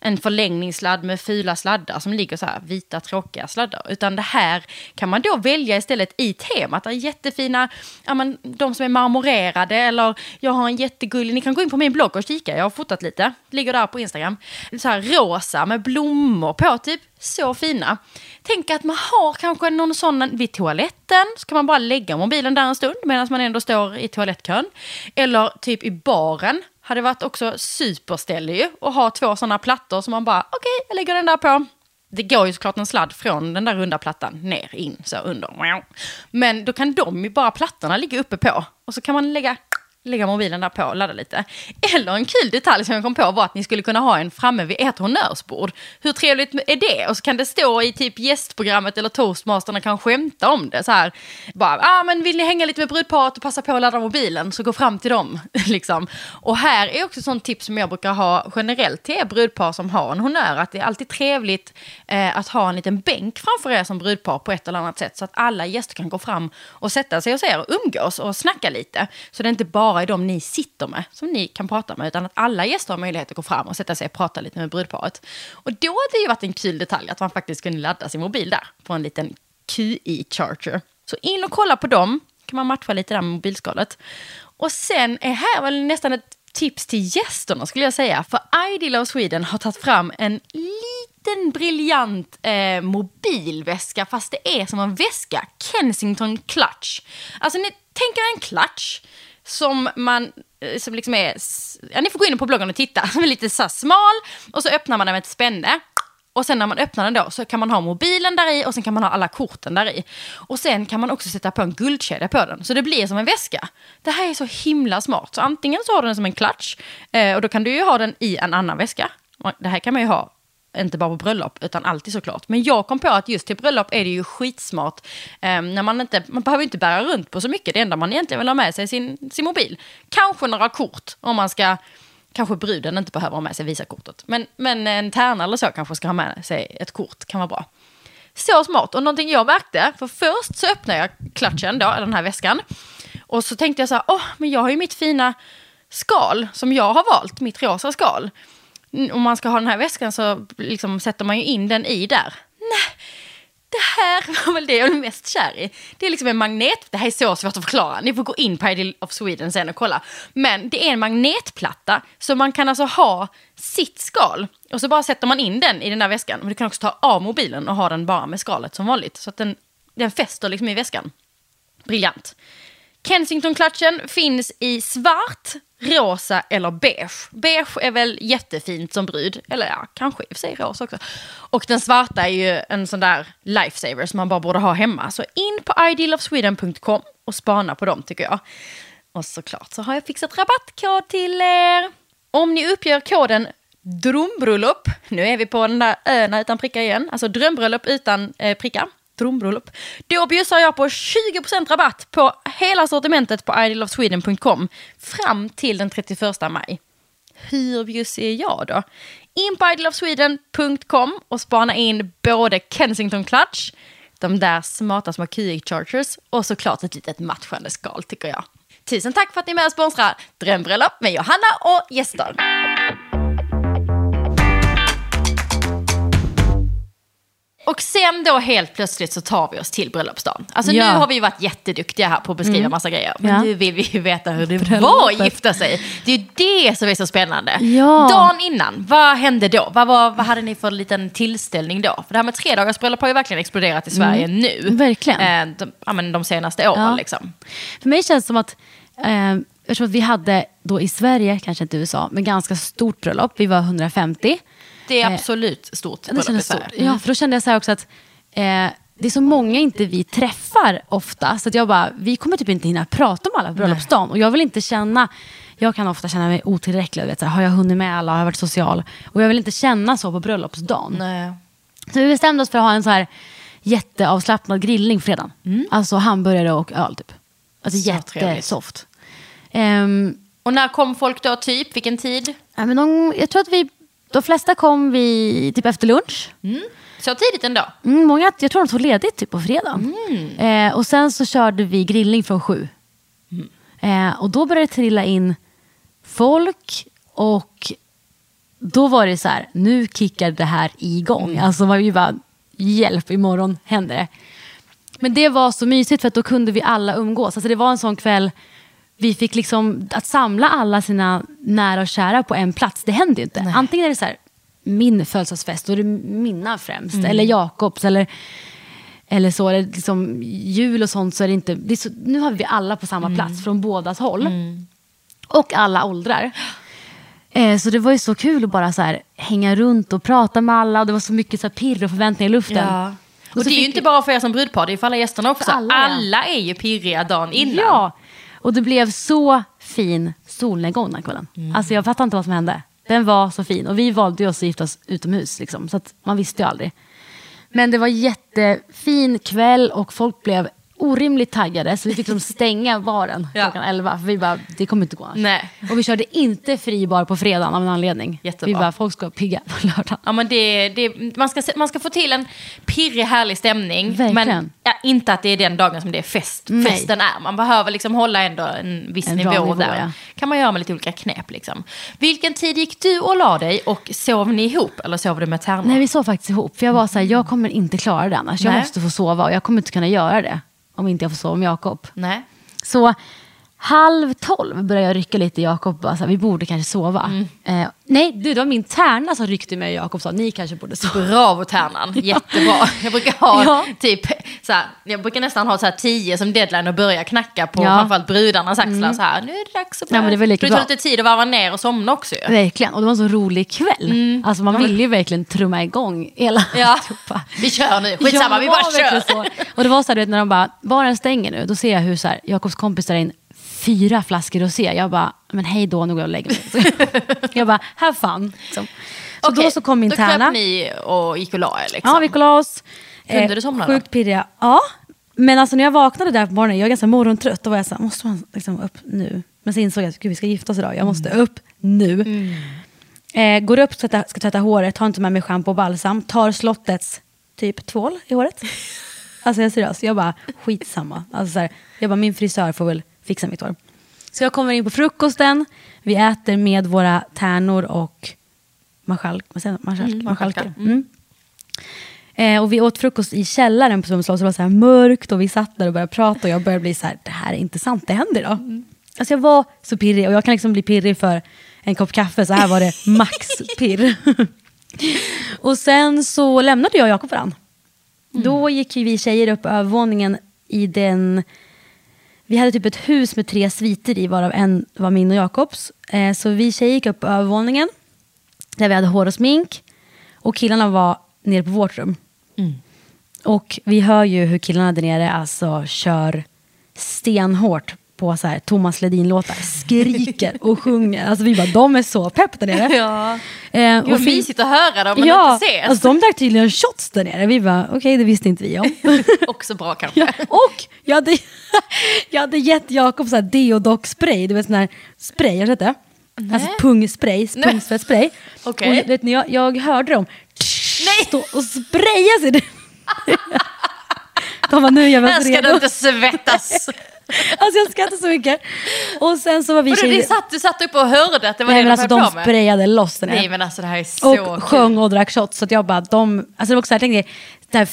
en förlängningssladd med fula sladdar som ligger så här vita tråkiga sladdar. Utan det här kan man då välja istället i temat. Det är jättefina, ja men de som är marmorerade eller jag har en jättegullig, ni kan gå in på min blogg och kika, jag har fotat lite, ligger där på Instagram. Så här rosa med blommor på, typ så fina. Tänk att man har kanske någon sån vid toaletten, så kan man bara lägga mobilen där en stund medan man ändå står i toalettkön. Eller typ i baren, hade varit också superställe ju ha två sådana plattor som man bara, okej, jag lägger den där på. Det går ju såklart en sladd från den där runda plattan ner in så under. Men då kan de ju bara plattorna ligga uppe på och så kan man lägga lägga mobilen där på och ladda lite. Eller en kul detalj som jag kom på var att ni skulle kunna ha en framme vid ert honnörsbord. Hur trevligt är det? Och så kan det stå i typ gästprogrammet eller toastmasterna kan skämta om det. Så här, bara, ah, men vill ni hänga lite med brudparet och passa på att ladda mobilen så gå fram till dem. liksom. Och här är också sånt tips som jag brukar ha generellt till er brudpar som har en honnör. Att det är alltid trevligt eh, att ha en liten bänk framför er som brudpar på ett eller annat sätt. Så att alla gäster kan gå fram och sätta sig hos er och umgås och snacka lite. Så det är inte bara är de ni sitter med som ni kan prata med, utan att alla gäster har möjlighet att gå fram och sätta sig och prata lite med brudparet. Och då hade det ju varit en kul detalj att man faktiskt kunde ladda sin mobil där på en liten QI-charger. Så in och kolla på dem, kan man matcha lite där med mobilskalet. Och sen är här väl nästan ett tips till gästerna skulle jag säga. För Ideal of Sweden har tagit fram en liten briljant eh, mobilväska, fast det är som en väska. Kensington Clutch. Alltså ni tänker en clutch som man eh, som liksom är, ja ni får gå in på bloggen och titta, som är lite så smal och så öppnar man den med ett spänne. Och sen när man öppnar den då så kan man ha mobilen där i och sen kan man ha alla korten där i. Och sen kan man också sätta på en guldkedja på den. Så det blir som en väska. Det här är så himla smart. Så antingen så har du den som en klatsch eh, och då kan du ju ha den i en annan väska. Det här kan man ju ha inte bara på bröllop, utan alltid såklart. Men jag kom på att just till bröllop är det ju skitsmart. Eh, när man, inte, man behöver inte bära runt på så mycket. Det enda man egentligen vill ha med sig är sin, sin mobil. Kanske några kort om man ska... Kanske bruden inte behöver ha med sig Visakortet. Men, men en tärna eller så kanske ska ha med sig ett kort. Kan vara bra. Så smart. Och någonting jag märkte, för först så öppnade jag klatschen då, eller den här väskan. Och så tänkte jag så här, åh, men jag har ju mitt fina skal som jag har valt, mitt rosa skal. Om man ska ha den här väskan så liksom sätter man ju in den i där. Nej, det här var väl det jag är mest kär i. Det är liksom en magnet, det här är så svårt att förklara. Ni får gå in på Ideal of Sweden sen och kolla. Men det är en magnetplatta, så man kan alltså ha sitt skal. Och så bara sätter man in den i den där väskan. Men du kan också ta av mobilen och ha den bara med skalet som vanligt. Så att den, den fäster liksom i väskan. Briljant. Kensington-klatschen finns i svart, rosa eller beige. Beige är väl jättefint som brud, eller ja, kanske i och för sig rosa också. Och den svarta är ju en sån där lifesaver som man bara borde ha hemma. Så in på idealofsweden.com och spana på dem tycker jag. Och såklart så har jag fixat rabattkod till er. Om ni uppger koden drömbröllop, nu är vi på den där ön utan prickar igen, alltså drömbröllop utan eh, prickar, drömbröllop, då bjussar jag på 20% rabatt på hela sortimentet på idealofsweden.com fram till den 31 maj. Hur bjussig är jag då? In på idealofsweden.com och spana in både Kensington Clutch, de där smarta små QE Chargers och såklart ett litet matchande skal tycker jag. Tusen tack för att ni är med och sponsrar Drömbröllop med Johanna och gäster. Och sen då helt plötsligt så tar vi oss till bröllopsdagen. Alltså Ja. nu har vi ju varit jätteduktiga här på att beskriva massa grejer. Men Ja. nu vill vi ju veta hur det var Bröllopet. att gifta sig. Det är ju det som är så spännande. Ja. Dagen innan, vad hände då? Vad, var, vad hade ni för liten tillställning då? För det här med tre dagars bröllop har ju verkligen exploderat i Sverige nu. Verkligen. Eh, de, ja, men de senaste åren Ja. liksom. För mig känns det som att, eh, att vi hade då i Sverige, kanske inte USA, men ganska stort bröllop. Vi var 150. Det är Eh, absolut stort Ja, det kändes stort. Ja, för då kände jag så också att eh, det är så många inte vi träffar ofta. Så att jag bara, vi kommer typ inte hinna prata om alla på bröllopsdagen. Och jag vill inte känna, jag kan ofta känna mig otillräcklig. Vet, så här, har jag hunnit med alla? Har jag varit social? Och jag vill inte känna så på bröllopsdagen. Nej. Så vi bestämde oss för att ha en så här jätteavslappnad grillning fredagen. Alltså hamburgare och öl typ. Alltså Så jättesoft. Um, Och när kom folk då typ? Vilken tid? ja, men de, jag tror att vi, de flesta kom vi typ efter lunch. Så tidigt ändå? Mm, många, jag tror de tog ledigt typ på fredagen. Eh, och sen så körde vi grillning från sju. Eh, och då började det trilla in folk och då var det så här, nu kickar det här igång. Alltså var ju bara, hjälp, imorgon händer det. Men det var så mysigt för att då kunde vi alla umgås. Alltså det var en sån kväll, vi fick liksom, att samla alla sina nära och kära på en plats, det händer ju inte. Antingen är det så här, min födelsedagsfest, då är det mina främst, eller Jakobs, eller, eller så det liksom jul och sånt, så är det inte, det är så, nu har vi alla på samma plats från bådas håll. Och alla åldrar. Eh, så det var ju så kul att bara så här, hänga runt och prata med alla. Och det var så mycket så här, pirr och förväntningar i luften. Och, så det är ju inte bara för er som brudpar, det är för alla gästerna också. Alla, Alla, ja. är ju pirriga dagen innan. Ja, och det blev så fin solnedgång den kvällen. Alltså jag fattar inte vad som hände. Den var så fin och vi valde ju oss att gifta oss utomhus. Liksom, så att man visste ju aldrig. Men det var jättefin kväll och folk blev orimligt taggade. Så vi fick liksom stänga baren Ja. klockan 11. För vi bara, det kommer inte gå annars. Nej. Och vi körde inte fri bar på fredagen av en anledning. Jättebra. Vi bara, folk ska pigga på lördagen. Ja, men det, det, man, ska, man ska få till en pirrig, härlig stämning. Verkligen. Men ja, inte att det är den dagen som det är fest. Nej. festen är. Man behöver liksom hålla ändå en viss En nivå, nivå, där. ja. kan man göra med lite olika knep. Liksom. Vilken tid gick du och la dig och sov ni ihop? Eller sov du med tärnor? Nej, vi sov faktiskt ihop. För jag var så här, jag kommer inte klara det annars. Jag Nej. måste få sova och jag kommer inte kunna göra det. Om inte jag får sova med Jakob. Nej. Så halv tolv började jag rycka lite i Jakob. Bara, så här, vi borde kanske sova. Eh, nej, du, det var min tärna som ryckte mig och Jakob sa, ni kanske borde sova. Bravo tärnan, jättebra. Jag brukar ha Ja. typ, så här, jag brukar nästan ha så här tio som deadline och börja knacka på Ja. Mm. framförallt brudarnas axlar. Så här, nu är det dags att Ja, men det var lika det tar lite tid att varva ner och somna också ju. Verkligen, och det var en så rolig kväll. Alltså man ville ju verkligen trumma igång hela Ja, vi kör nu, skitsamma, Ja, vi bara kör. Och det var så här, du vet, när de bara, baren stänger nu, då ser jag hur så här, Jakobs kompis tar in fyra flaskor rosé. Jag bara, men hej då, nu går jag och lägger mig. jag bara, have fun. Liksom. Så Okej, då så kom min då tärna. kröp ni och gick och la er liksom. Ja, vi kollade oss. Kunde du somna då? Sjukt pirriga. Ja, men alltså när jag vaknade där på morgonen, jag är ganska morgontrött, då var jag så här, måste man liksom upp nu? Men så insåg jag att vi ska gifta oss idag, jag måste Mm. upp nu. Eh, går upp, ska tvätta, ska tvätta håret, tar inte med mig schampo och balsam, tar slottets typ tvål i håret. Alltså jag är seriös, jag bara skitsamma. Alltså, så här, jag bara min frisör får väl fixa mitt hår. Så jag kommer in på frukosten, vi äter med våra tärnor och marskalk, vad säger man? Marskalk, Mm, marskalkar. Mm. Eh, och vi åt frukost i källaren på Strömslov, så det var så här mörkt och vi satt där och började prata och jag började bli så här, det här är inte sant, det händer idag. Alltså jag var så pirrig och jag kan liksom bli pirrig för en kopp kaffe, så här var det max pirr. och sen så lämnade jag Jakob varandra. Då gick vi tjejer upp övervåningen i den vi hade typ ett hus med tre sviter i, varav en var min och Jakobs. Eh, så vi tjejer gick upp på övervåningen, där vi hade hår och smink. Och killarna var nere på vårt rum. Och vi hör ju hur killarna där nere alltså kör stenhårt på så här Thomas Ledin-låtar, skriker och sjunger. Alltså vi bara, de är så pepp där nere. Ja. Eh, Gud, vad fin- mysigt att höra dem men ja, inte ses. alltså de drack tydligen shots där nere. Vi bara, okej det visste inte vi om. Också bra kanske. ja, och jag hade, jag hade gett Jakob så här Deodoc-spray, du vet sån här spray, har du sett det? Alltså pungspray, pungsvettspray. Okej. Och vet, när jag, jag hörde dem Nej. stå och spraya sig. De var nu är jag ska redo. du inte svettas. Alltså jag skrattar så mycket. Och sen så var vi Vadå, tjejer... satt, du satt upp och hörde att det var Nej det men de alltså de med? sprayade loss den här. Nej men alltså det här är så och kul. sjöng och drack shots. Så att jag bara, de, alltså det var också så här, jag tänkte, det här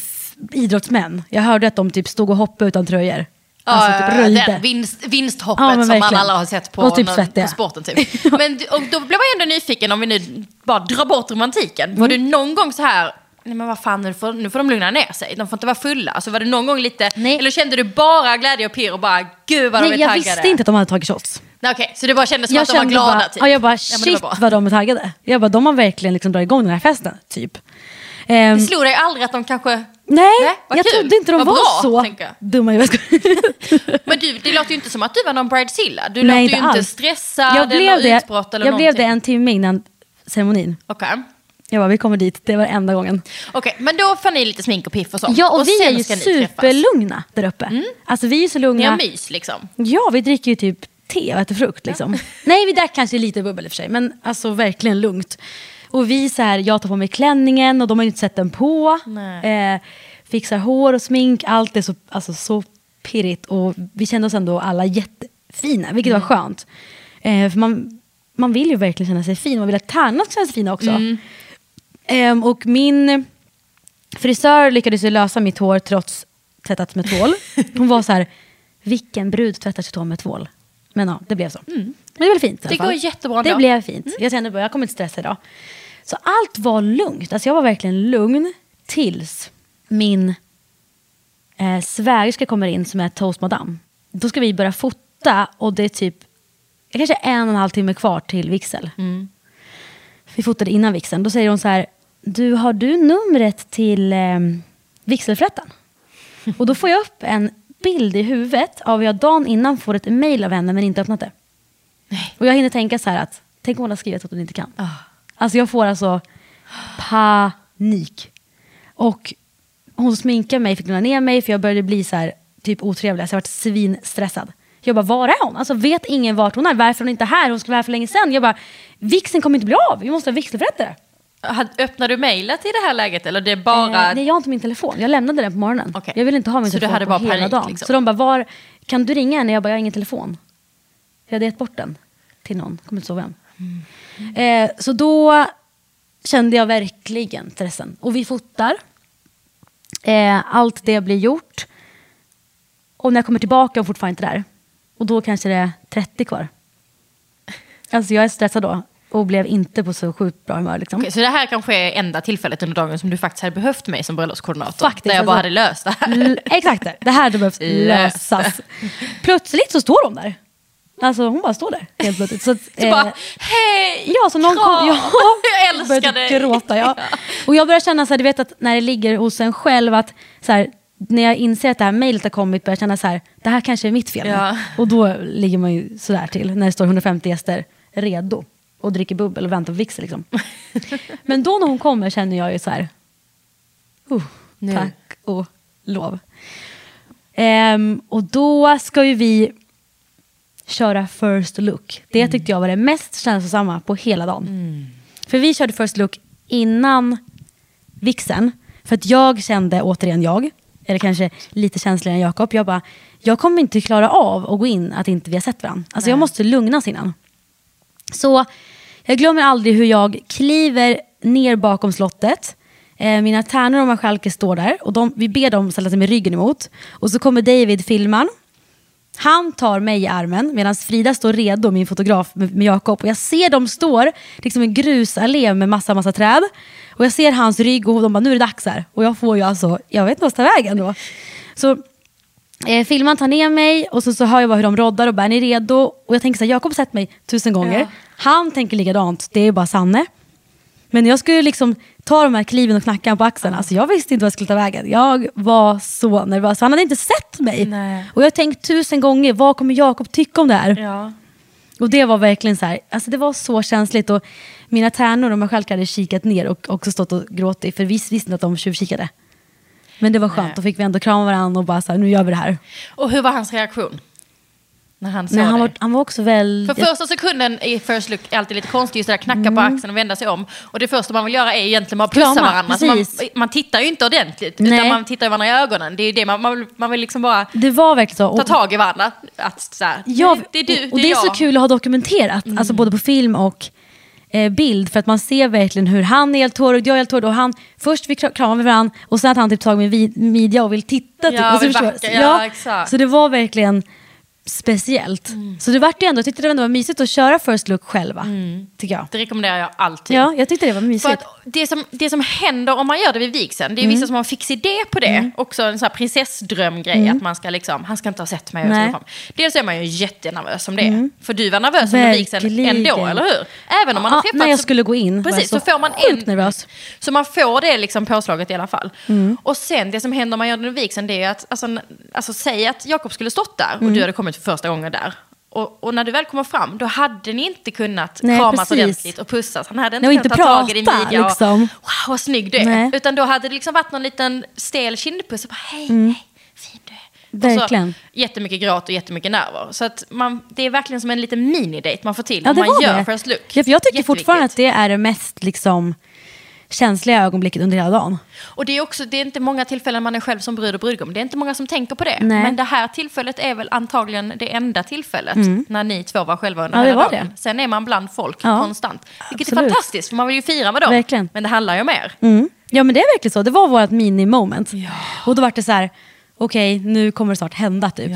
idrottsmän, jag hörde att de typ stod och hoppade utan tröjor. Alltså typ Ja, röjde. den vinst, vinsthoppet Ja, som verkligen. alla har sett på, Och typ någon- på sporten. Typ. Men, och då blev jag ändå nyfiken om vi nu bara drar bort romantiken. Var Mm. du någon gång så här, nej men vad fan nu får, nu får de lugna ner sig, de får inte vara fulla. Alltså var det någon gång lite, Nej. eller kände du bara glädje och pirr och bara gud vad de Nej, är jag taggade? visste inte att de hade tagit shots. Nej, Okej, så det bara kändes som att de var glada bara, typ? ja, jag bara, var shit bra. vad de är taggade. Jag bara, de har verkligen liksom dragit igång den här festen, typ. Ehm, Det slog dig aldrig att de kanske... nej, Nej, jag kul. trodde inte de Vad var bra, så jag. dumma huvudet. Men du, det låter ju inte som att du var någon bridezilla. Du Nej, låter ju inte alls. stressad jag blev det, utbrott eller jag blev det någonting. en timme innan ceremonin. Okej. Jag bara, vi kommer dit, det var enda gången. Okej, men då får ni lite smink och piff och sånt. Ja, och, vi sen är ju superlugna där uppe. Alltså vi är så Ni har lugna. mys liksom. Ja, vi dricker ju typ te och äter frukt liksom. Nej, vi drack kanske lite bubbel i och för sig, men alltså verkligen lugnt. Och vi så här, jag tar på mig klänningen och de har ju inte sett den på. Eh, fixar hår och smink, allt är så, alltså, så pirrigt. Och vi kände oss ändå alla jättefina, vilket var skönt. Eh, för man, man vill ju verkligen känna sig fin, man vill att tärnorna ska känna sig fina också. Ehm, och min frisör lyckades ju lösa mitt hår trots tvättat med tvål. Hon var så här, vilken brud tvättar sitt hår med tvål? Men ja, det blev så. Men det blev fint i alla Det fall. går jättebra Det ändå. blev fint. Jag kände bara, jag kommer inte stressa idag. Så allt var lugnt. Alltså jag var verkligen lugn tills min eh, svägerska kommer in som är toastmadam. Då ska vi börja fota och det är typ kanske en och en halv timme kvar till vigsel. Vi fotade innan vigseln. Då säger hon så här, du har du numret till eh, vigselförrättaren? Och då får jag upp en bild i huvudet av hur jag dagen innan får ett mail av henne men inte öppnat det. Och jag hinner tänka så här att, tänk om hon har skrivit att hon inte kan. Alltså jag får alltså panik. Och hon sminkar mig, fick lugna ner mig för jag började bli så här typ otrevlig. Så jag varit svinstressad. Jag bara, var är hon? Alltså vet ingen vart hon är? Varför är hon inte här? Hon skulle vara här för länge sedan. Jag bara, vigseln kommer inte bli av. Vi måste ha vigselförrättare. Öppnar du mejlet i det här läget eller det är bara... Eh, nej, jag har inte min telefon. Jag lämnade den på morgonen. Okej. Jag vill inte ha min Så du telefon hade på bara hela dagen. liksom? Så de bara, var, kan du ringa henne? Jag bara, jag har ingen telefon. Jag hade gett bort den till någon. Kommer inte ihåg vem. Mm. Eh, så då kände jag verkligen stressen. Och vi fotar. Eh, allt det blir gjort. Och när jag kommer tillbaka är hon fortfarande inte där. Och då kanske det är 30 kvar. Alltså jag är stressad då. Och blev inte på så sjukt bra humör. Liksom. Okej, så det här kanske är enda tillfället under dagen som du faktiskt hade behövt mig som bröllopskoordinator. Faktiskt, där jag bara alltså. hade löst det här. Exakt, det. här behövs Lösa. lösas. Plötsligt så står hon där. Alltså hon bara står där helt plötsligt. Så, att, Så eh, bara, hej! Ja, så någon kom, ja, jag älskar började dig! gråta. Ja. Och jag börjar känna så här, du vet att när det ligger hos en själv att så här, när jag inser att det här mejlet har kommit börjar jag känna så här, det här kanske är mitt fel. Ja. Och då ligger man ju sådär till när det står 150 gäster redo och dricker bubbel och väntar på vigsel. Liksom. Men då när hon kommer känner jag ju så här, Nu. tack och lov. Ehm, och då ska ju vi köra first look. Det Mm. tyckte jag var det mest känslosamma på hela dagen. För vi körde first look innan vixen. För att jag kände, återigen jag, eller kanske lite känsligare än Jakob, jag bara, jag kommer inte klara av att gå in att inte vi har sett varandra. Alltså jag måste lugnas innan. Så jag glömmer aldrig hur jag kliver ner bakom slottet. Eh, mina tärnor och marskalker står där och de, vi ber dem ställa sig med ryggen emot. Och så kommer David filmaren. Han tar mig i armen medan Frida står redo, min fotograf, med, Jakob. Och jag ser dem står liksom en grusallé med massa, massa träd. Och jag ser hans rygg och de bara, nu är det dags här. Och jag får ju alltså, jag vet inte vart jag ska vägen då. Så eh, filmaren tar ner mig och så, så hör jag bara hur de roddar och bara, är ni redo? Och jag tänker så här, Jakob har sett mig tusen gånger. Ja. Han tänker likadant, det är bara Sanne. Men jag skulle liksom tar de här kliven och knackar på axeln. Alltså jag visste inte vad jag skulle ta vägen. Jag var så nervös, han hade inte sett mig. Nej. Och jag har tänkt tusen gånger, vad kommer Jakob tycka om det här? Ja. Och det var verkligen så här, alltså det var så känsligt. Och mina tärnor och mig själv hade kikat ner och också stått och gråtit, för vi visste inte att de tjuvkikade. Men det var skönt, Nej. då fick vi ändå krama varandra och bara så här, nu gör vi det här. Och hur var hans reaktion? När han såg Men han var, han var också väldigt... För första sekunden i first look är alltid lite konstigt, just det där knacka på axeln och vända sig om. Och det första man vill göra är egentligen bara pussa Mm. Varandra. Så man, man tittar ju inte ordentligt, Nej. utan man tittar varandra i ögonen. Det är det man, man, vill, man vill liksom bara Det var verkligen så. ta Och- tag i varandra. Att så här, Ja, "Nej, det är du, och det det är är så jag." Mm. kul att ha dokumenterat, alltså både på film och eh, bild, för att man ser verkligen hur han är helt tårögd, jag är helt tårögd och han, först vi kra- kramar vi varandra och sen att han typ tagit min midja och vill titta. Typ. Ja, alltså, vill förstår du? backa, Så- ja, exakt. Så det var verkligen speciellt. Mm. Så det vart ju ändå, jag tyckte det ändå var mysigt att köra first look själva. Tycker jag. Det rekommenderar jag alltid. Ja, jag tyckte det var För mysigt. att det, som, det som händer om man gör det vid vigseln, det är Mm. vissa som har fix idé på det. Också en sån här prinsessdrömgrej, att man ska liksom, han ska inte ha sett mig. Mm. Nej. Mm. Dels är man ju jättenervös om det. För du var nervös under vigseln ändå, eller hur? Även om man har Ja, träffats. när jag så- skulle gå in Precis, så, så får man en... nervös. Så man får det liksom påslaget i alla fall. Mm. Och sen det som händer om man gör det under vigseln, det är att, alltså, alltså säg att Jakob skulle stått där och Mm. du hade kommit för första gången där. Och, och när du väl kommer fram, då hade ni inte kunnat Nej, kramas precis. ordentligt och pussas. Han hade inte Nej, kunnat inte ta tag i din midja och liksom. wow vad snygg du är. Nej. Utan då hade det liksom varit någon liten stel kindpuss och bara hej, hej, fin du är. Och Mm. Verkligen. så jättemycket gråt och jättemycket nerver. Så att man, det är verkligen som en liten minidate man får till Ja, om man gör det. first look. Ja, för jag tycker fortfarande att det är det mest liksom, känsliga ögonblicket under hela dagen. Och det är också, det är inte många tillfällen man är själv som brud och brudgum. Det är inte många som tänker på det. Nej. Men det här tillfället är väl antagligen det enda tillfället när ni två var själva under Mm. Ja, det hela dagen. Sen är man bland folk Ja. konstant. Vilket är Absolut. fantastiskt, för man vill ju fira med dem. Verkligen. Men det handlar ju om er. Mm. Ja men det är verkligen så, det var vårt mini-moment. Och då var det så här, okej nu kommer det snart hända typ.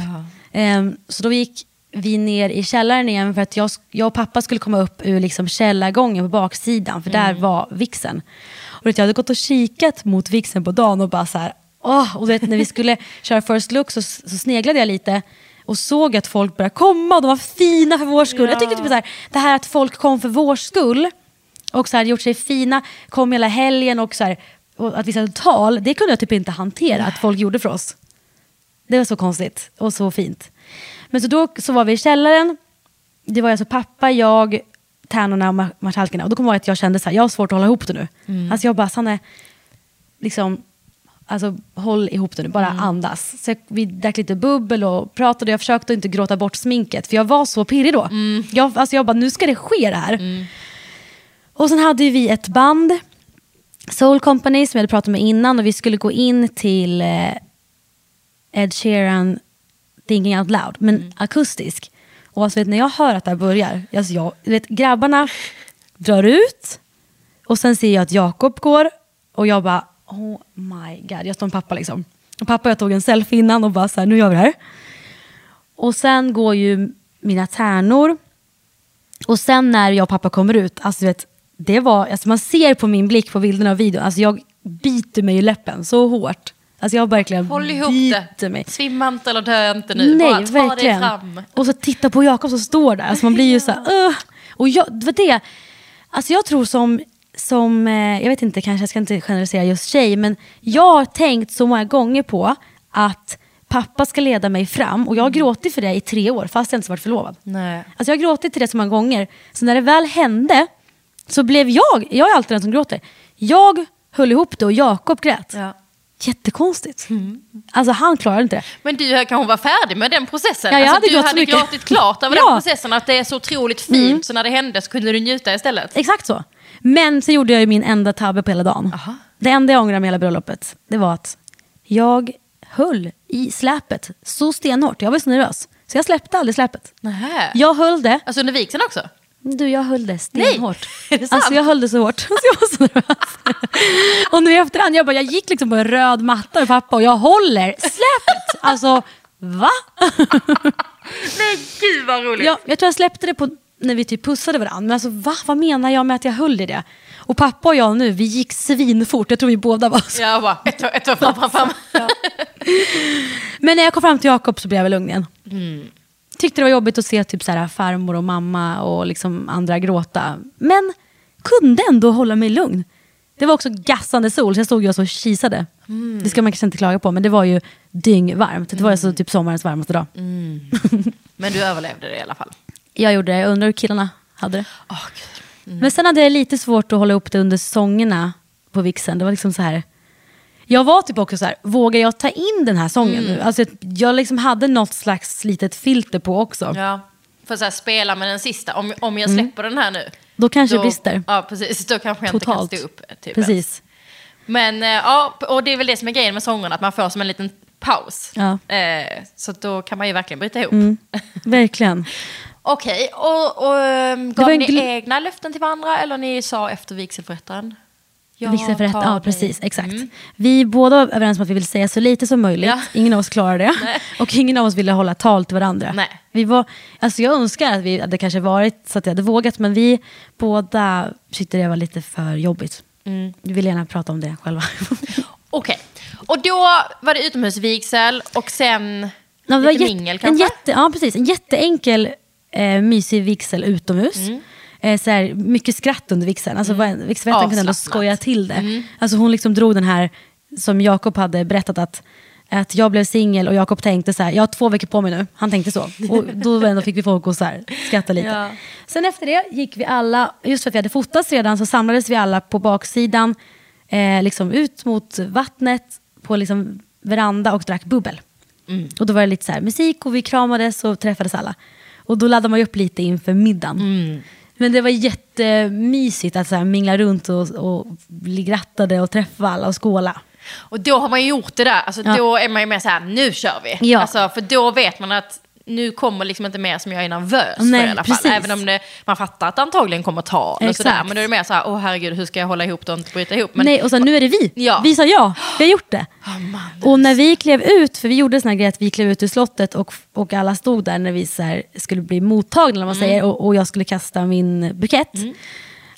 Ehm, så då gick vi ner i källaren igen för att jag, jag och pappa skulle komma upp ur liksom källargången på baksidan, för där var vixen. Och jag hade gått och kikat mot vixen på dagen och bara så här, åh, och vet, när vi skulle köra first look så, så sneglade jag lite och såg att folk började komma och de var fina för vår skull. Jag tycker typ så här, det här att folk kom för vår skull och så här, gjort sig fina, kom hela helgen och, så här, och att vi satte tal, det kunde jag typ inte hantera att folk gjorde för oss. Det var så konstigt och så fint. Men så då så var vi i källaren, det var alltså pappa, jag, tärnorna och ma- marskalkarna. Och då kommer jag ihåg att jag kände så här, jag har svårt att hålla ihop det nu. Alltså jag bara, Sanne, liksom, alltså håll ihop det nu, bara andas. Så jag, vi drack lite bubbel och pratade, jag försökte inte gråta bort sminket, för jag var så pirrig då. Jag, alltså jag bara, nu ska det ske det här. Och sen hade vi ett band, Soul Company, som jag hade pratat med innan, och vi skulle gå in till eh, Ed Sheeran Thinking Out Loud, men akustisk. Och alltså, vet, när jag hör att det här börjar, alltså jag, vet, grabbarna drar ut och sen ser jag att Jakob går och jag bara, oh my god, jag står med pappa liksom. Och pappa och jag tog en selfie innan och bara så här, nu gör vi det här. Och sen går ju mina tärnor och sen när jag och pappa kommer ut, alltså vet, det var, alltså man ser på min blick på bilderna och videon, alltså jag biter mig i läppen så hårt. Alltså jag verkligen Håll ihop det. mig. Svimma inte eller dö inte nu. Nej, Bara ta verkligen. dig fram. Och så titta på Jakob som står där. Alltså man blir ju så här, "Ugh." Och jag, det var det. Alltså jag tror som, som eh, jag vet inte, kanske jag ska inte generalisera just tjej, men jag har tänkt så många gånger på att pappa ska leda mig fram och jag har gråtit för det i tre år fast jag inte varit förlovad. Nej. Alltså jag har gråtit till det så många gånger. Så när det väl hände så blev jag, jag är alltid den som gråter, jag höll ihop det och Jakob grät. Ja. Jättekonstigt. Alltså han klarade inte det. Men du kanske var färdig med den processen? Ja, jag alltså, hade du hade mycket. gråtit klart över Ja. Mm. den processen, att det är så otroligt fint. Så när det hände så kunde du njuta istället. Exakt så. Men så gjorde jag ju min enda tabbe på hela dagen. Aha. Det enda jag ångrar med hela bröllopet, det var att jag höll i släpet så stenhårt. Jag var så nervös. Så jag släppte aldrig släpet. Nähä. Jag höll det. Alltså under vigseln också? Du, jag höll det stenhårt. det? Alltså jag höll det så hårt. Så jag var så nervös. och nu i efterhand, jag, bara, jag gick liksom på en röd matta med pappa och jag håller släpet. Alltså, va? Nej, gud vad roligt. Ja, jag tror jag släppte det på, när vi typ pussade varandra. Men alltså va? Vad menar jag med att jag höll i det? Och pappa och jag nu, vi gick svinfort. Jag tror vi båda var så. Jag bara, ett ett fram, fram, fram. Men när jag kom fram till Jakob så blev jag väl lugn igen. Mm. Tyckte det var jobbigt att se typ så här, farmor och mamma och liksom andra gråta. Men kunde ändå hålla mig lugn. Det var också gassande sol, så jag stod ju och så kisade. Det ska man kanske inte klaga på, men det var ju dyngvarmt. Det var alltså typ sommarens varmaste dag. Men du överlevde det i alla fall. Jag gjorde det, jag undrar hur killarna hade det. Åh, gud. Men sen hade jag lite svårt att hålla upp det under sångerna på vixen. Det var liksom så här. Jag var typ också så här, vågar jag ta in den här sången nu? Alltså, jag liksom hade något slags litet filter på också. Ja. För så här, spela med den sista. Om, om jag släpper den här nu. Då kanske då, det brister. Ja, precis. Då kanske jag Totalt. inte kan stå upp. Typ Precis. Men eh, ja, och det är väl det som är grejen med sångerna, att man får som en liten paus. Ja. Eh, så då kan man ju verkligen bryta ihop. Verkligen. Okej, och, och ehm, gav ni egna löften till varandra eller ni sa efter vigselförrättaren? Jag Vigselförrätt, tar ja dig. precis, exakt. Vi båda var överens om att vi ville säga så lite som möjligt. Ja. Ingen av oss klarade det. Nej. Och ingen av oss ville hålla tal till varandra. Nej. Vi var, alltså jag önskar att vi hade kanske varit så att jag hade vågat, men vi båda tyckte det var lite för jobbigt. Mm. Vi ville gärna prata om det själva. Okej, och då var det utomhusvigsel och sen Ja, lite mingel en kanske? jätte, Ja, precis. En jätteenkel eh, mysig vigsel utomhus. Mm. Eh, så här, mycket skratt under vigseln. Alltså, mm. Vigselförrättaren kunde ändå skoja till det. Mm. Alltså, hon liksom drog den här, som Jakob hade berättat att att jag blev singel och Jakob tänkte så här, jag har två veckor på mig nu. Han tänkte så. Och då ändå fick vi folk att så här, skratta lite. Ja. Sen efter det gick vi alla, just för att vi hade fotats redan, så samlades vi alla på baksidan, eh, liksom ut mot vattnet, på liksom veranda och drack bubbel. Mm. Och då var det lite så här, musik och vi kramades och träffades alla. Och då laddade man ju upp lite inför middagen. Mm. Men det var jättemysigt att så här, mingla runt och, och bli grattade och träffa alla och skåla. Och då har man ju gjort det där, alltså, Ja. då är man ju mer så här, nu kör vi. Ja. Alltså, för då vet man att nu kommer liksom inte mer som jag är nervös Nej, för i alla fall. precis. Även om det, man fattar att det antagligen kommer ta och Exakt. sådär. Men då är det mer så här, åh herregud, hur ska jag hålla ihop det och inte bryta ihop? Men, Nej, och sen nu är det vi. Ja. Vi sa ja, vi har gjort det. Amanda. Och när vi klev ut, för vi gjorde sån här grej att vi klev ut ur slottet och, och alla stod där när vi så skulle bli mottagna, eller vad man säger, och, och jag skulle kasta min bukett.